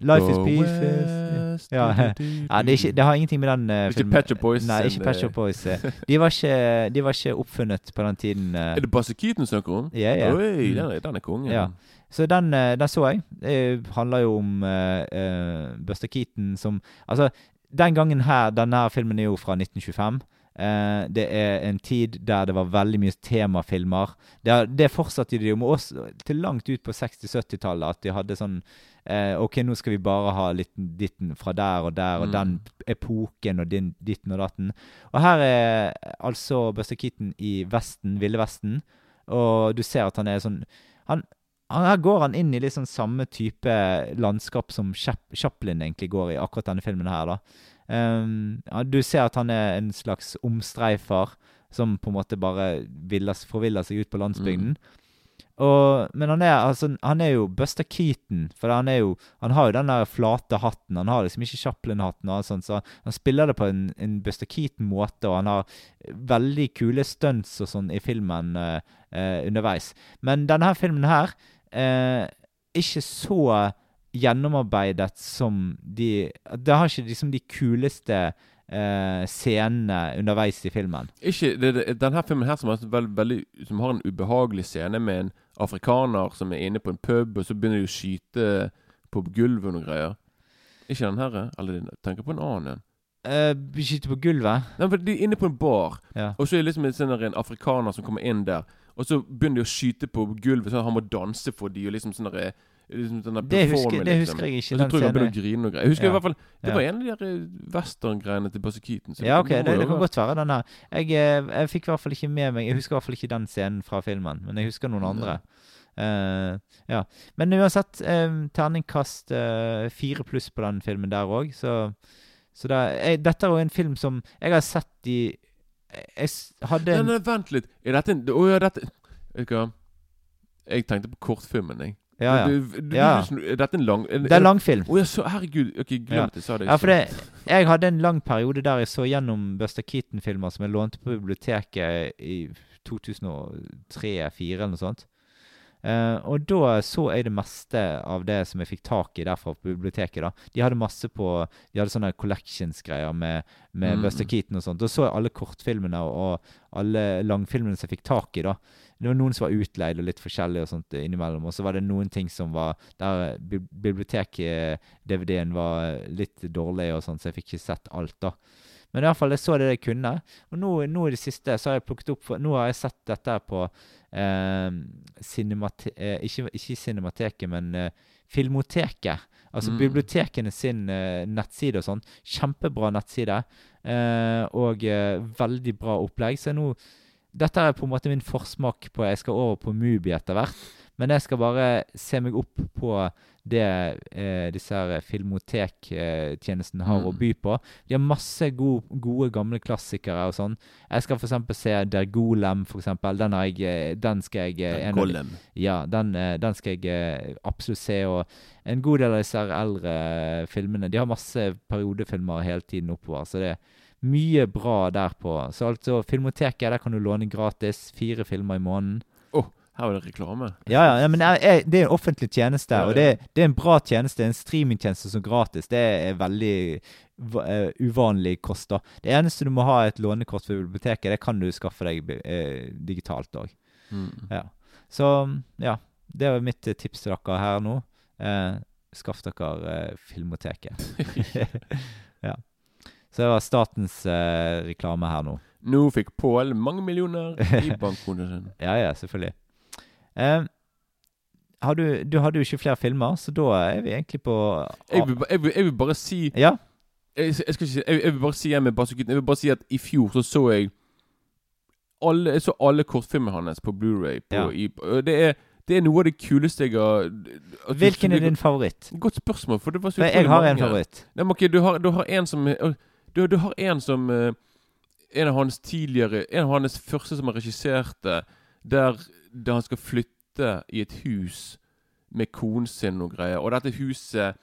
Life is Go is West, Ja, du, du, du, ja det, ikke, det har ingenting med den filmen. Ikke Patch of Boys Nei, ikke Patch eh, Boys. eh. De var ikke, de var ikke oppfunnet på den tiden. Uh. Er det Basse Keaton snakker om? Ja, ja. Oi, Mm. den er, den er kongen. Ja. Så den, den så jeg. Det handler jo om uh, Buster Keaton som Altså, den gangen her Denne filmen er jo fra 1925. Eh, det er en tid der det var veldig mye temafilmer. Det, det fortsatte de jo med oss til langt ut på 60-70-tallet. At de hadde sånn eh, OK, nå skal vi bare ha litt ditten fra der og der, og Mm. den epoken og din, ditten og datten. Og her er altså Buster Keaton i Vesten, Ville Vesten, og du ser at han er sånn han, Her går han inn i sånn samme type landskap som Chaplin egentlig går i, akkurat denne filmen her, da. Um, ja, du ser at han er en slags omstreifer som på en måte bare viller, forviller seg ut på landsbygden. Og, men han er, altså, han er jo Buster Keaton, for han er jo Han har jo den der flate hatten. Han har liksom ikke Chaplin-hatten, og alt sånt, så han spiller det på en, en Buster Keaton-måte, og han har veldig kule stunts og sånn i filmen uh, uh, underveis. Men denne her filmen her eh, ikke så gjennomarbeidet som de Det har ikke liksom de kuleste eh, scenene underveis i filmen. Ikke, det, det, denne filmen her som veld, veldig, som har en ubehagelig scene med en afrikaner som er inne på en pub, og så begynner de å skyte på gulvet og noen greier. Ikke den her, eller de tenker på en annen en. Eh, Skyte på gulvet. Nei, for De er inne på en bar, Ja. og så er det liksom en, sånn en afrikaner som kommer inn der. Og så begynner de å skyte på gulvet, sånn at han må danse for de, og liksom sånn der, liksom sånn Det husker- det liksom. husker jeg ikke, Og så tror jeg han begynner å grine og greier. Jeg husker Ja. i hvert fall Det Ja. var en av de eh, western-greiene til Buster Keaton. Ja, ok, det, det kan godt være den her. Jeg, eh, jeg fikk i hvert fall ikke med meg Jeg husker i hvert fall ikke den scenen fra filmen, men jeg husker noen andre. Uh, ja. Men uansett, um, terningkast uh, fire pluss på den filmen der òg, så, så det, er- jeg, dette er jo en film som jeg har sett i Jeg hadde en nei, vent litt. Er dette en Å ja, dette Vet du hva? Jeg tenkte på kortfilmen, jeg. Ja, ja. Du, du, Ja. Er dette en lang Det er langfilm. Å ja, så herregud. Ok, glem at jeg sa det. Ja, for det, jeg hadde en lang periode der jeg så gjennom Buster Keaton-filmer som jeg lånte på biblioteket i 2003-2004 eller noe sånt. Eh, og da så jeg det meste av det som jeg fikk tak i derfra på biblioteket. da. De hadde masse på De hadde sånne collections-greier med, med Mm. Buster Keaton og sånt. Da så jeg alle kortfilmene og, og alle langfilmene som jeg fikk tak i. da. Det var noen som var utleid og litt forskjellig og sånt innimellom. Og så var det noen ting som var Der biblioteket-DVD-en var litt dårlig og sånn, så jeg fikk ikke sett alt, da. Men i hvert fall, jeg så det jeg kunne. Og nå, nå i det siste så har jeg plukket opp for, Nå har jeg sett dette på eh, cinemate, eh, ikke, ikke Cinemateket, men eh, Filmoteket. Altså Mm. bibliotekene sin eh, nettside og sånn. Kjempebra nettside. Eh, og eh, veldig bra opplegg. Så nå Dette er på en måte min forsmak på Jeg skal over på Mubi etter hvert. Men jeg skal bare se meg opp på det eh, disse her filmotektjenestene har å Mm. by på. De har masse gode, gode gamle klassikere og sånn. Jeg skal eksempel se Der Golem, for. Den, har jeg, eh, den skal jeg eh, Der Golem. Ja, den, eh, den skal jeg absolutt se. Og en god del av disse her eldre filmene De har masse periodefilmer hele tiden oppover, så det er mye bra der på. Så altså, Filmoteket, der kan du låne gratis. Fire filmer i måneden. Her var det reklame. Ja, ja, ja, men jeg, jeg, det er en offentlig tjeneste, Ja, og det, det er en bra tjeneste. En streamingtjeneste som gratis. Det er veldig eh, uvanlig kost. da. Det eneste du må ha et lånekort for biblioteket, det kan du skaffe deg uh, digitalt òg. Mm. Ja. Så ja, det var mitt tips til dere her nå. Uh, skaff dere Filmoteket. ja. Så det var statens reklame her nå. Nå fikk Pål mange millioner i bankkontoen sin. Ja, ja, selvfølgelig. Eh, har du, du hadde jo ikke flere filmer, så da er vi egentlig på Jeg vil, jeg vil, jeg vil bare si Ja? jeg, jeg, skal ikke, si- jeg, vil bare si Jeg vil bare si at i fjor så så jeg alle, Jeg så alle kortfilmene hans på Blu-ray Ja. det, er, det er noe av det kuleste jeg har Hvilken er din favoritt? Godt spørsmål, for det var så For jeg har en favoritt. Nei, okay, du har, du har en som Du, du har en som eh, En av hans tidligere En av hans første som har regisserte, der, der han skal flytte i et hus med konen sin og greier. Og dette huset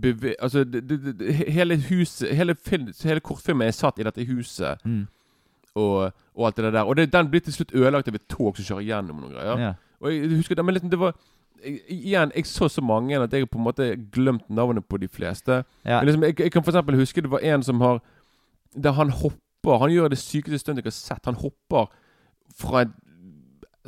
beve, Altså, det, det, det, hele huset hele, film, hele kortfilmen er satt i dette huset. Mm. Og, og alt det der. Og det, den blir til slutt ødelagt av et tog som kjører gjennom noen greier. Ja. Og jeg husker det, men liksom, det var jeg- Igjen, jeg så så mange at jeg på en måte glemt navnet på de fleste. Ja. Men liksom, jeg, jeg kan eksempel huske det var en som har Der han hopper Han gjør det sykeste stuntet jeg har sett. Han hopper fra et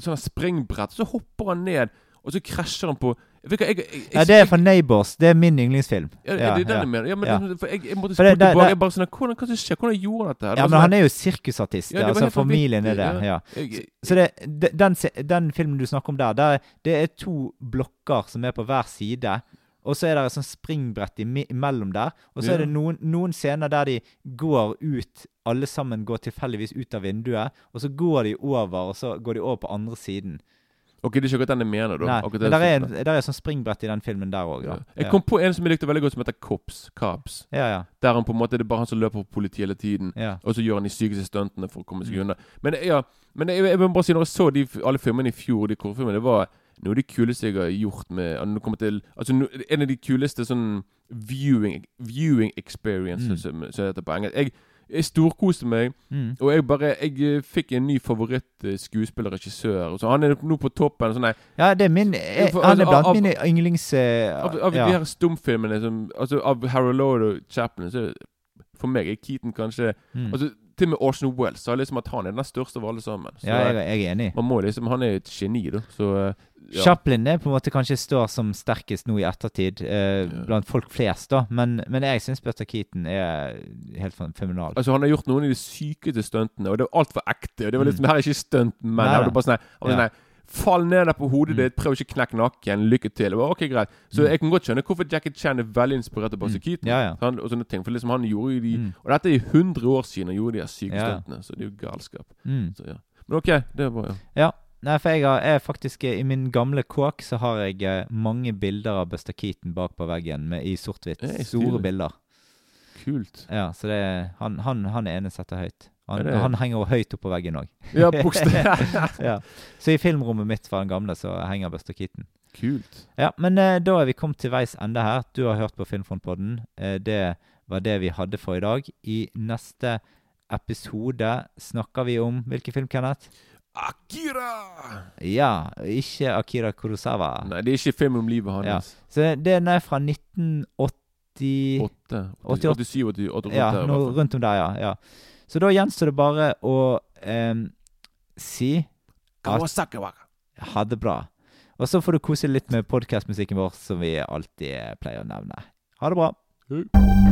sånn springbrett, så hopper han ned, og så krasjer han på jeg, jeg, jeg, ja, det er fra Neighbors. Det er min yndlingsfilm. ja, det er den jeg mener. Ja, men ja. for jeg, måtte spørre tilbake. Jeg bare sånn, hvordan, hva skjer? Hvordan gjorde han dette? Det Ja, men sånn- han er jo sirkusartist. Ja, altså Familien er det. ja. Ja. Så det, den, den filmen du snakker om der, der det er to blokker som er på hver side. Og så er det et sånt springbrett imellom der. Og så er det noen, noen scener der de går ut Alle sammen går tilfeldigvis ut av vinduet. Og så går de over, og så går de over på andre siden. Ok, det er ikke akkurat den jeg mener, da. Nei, men der er, der er sånn springbrett i den filmen der òg, Ja. Jeg kom på en som jeg likte veldig godt, som heter Cops. Cops. Ja, ja. Der han på en måte Det er bare han som løper på politiet hele tiden. Ja. Og så gjør han de sykeste stuntene for å komme seg Mm. Men ja, men jeg, jeg vil bare si når jeg så de, alle filmene i fjor, de kortfilmene, det var noe av det kuleste jeg har gjort med til, Altså no, en av de kuleste sånn viewing, viewing experiences, Mm. som, som heter på engelsk. Jeg, jeg storkoste meg, Mm. og jeg bare Jeg eh, fikk en ny favoritt-skuespiller, regissør. Så han er nå på toppen. Sånn, ja, det er min jeg, for- Han er altså, blant av- mine yndlings... Uh, av, av ja. de her stumfilmene som Altså Av Harold Lord og Chaplin, så for meg er Keaton kanskje Mm. Altså Til og med Orson Wells sa liksom at han er den største av alle sammen. Så ja, jeg, jeg er enig. man må liksom Han er et geni, da. Så eh, ja. Chaplin er på en måte kanskje står som sterkest nå i ettertid, eh, Ja. blant folk flest, da. Men, men jeg syns Butter Keaton er helt feminal fenomenal. Altså Han har gjort noen av de sykeste stuntene, og det var altfor ekte. Og det var Mm. liksom Her er ikke stunt, men Nei, her var det bare sånn her, Ja. sånn Fall ned der på hodet Mm. ditt, prøv ikke å knekke nakken. Lykke til. Bare, ok, greit Så Mm. jeg kan godt skjønne hvorfor Jackie Chan er veldig inspirert av Buster Mm. Keaton. Ja, ja. Han, og sånne ting For liksom han gjorde jo de Mm. Og dette er i 100 år siden han gjorde de syke stuntene, så det er jo galskap. Mm. Så ja Men ok, det var ja. Ja. Nei, for jeg har, faktisk eh, I min gamle kåk så har jeg eh, mange bilder av Buster Keaton bak på veggen med, i sort-hvitt. Store bilder. kult. Ja, så det han, han, han er ene setter høyt. Han, det- han henger høyt opp på veggen òg. Ja, ja. Så i filmrommet mitt fra den gamle så henger Buster Keaton. Kult. Ja, men eh, da er vi kommet til veis ende her. Du har hørt på Filmfrontpodden. Eh, det var det vi hadde for i dag. I neste episode snakker vi om hvilken film, Kenneth? Akira! Ja, ikke Akira Kurosawa. Nei, det er ikke film om livet hans. Ja. Så den er fra 1980 Åtte. 88. 87, 88, Ja, noe rundt om der, ja. ja. Så da gjenstår det bare å um, si at. Ha det bra. Og så får du kose litt med podkastmusikken vår, som vi alltid pleier å nevne. Ha det bra. Hei.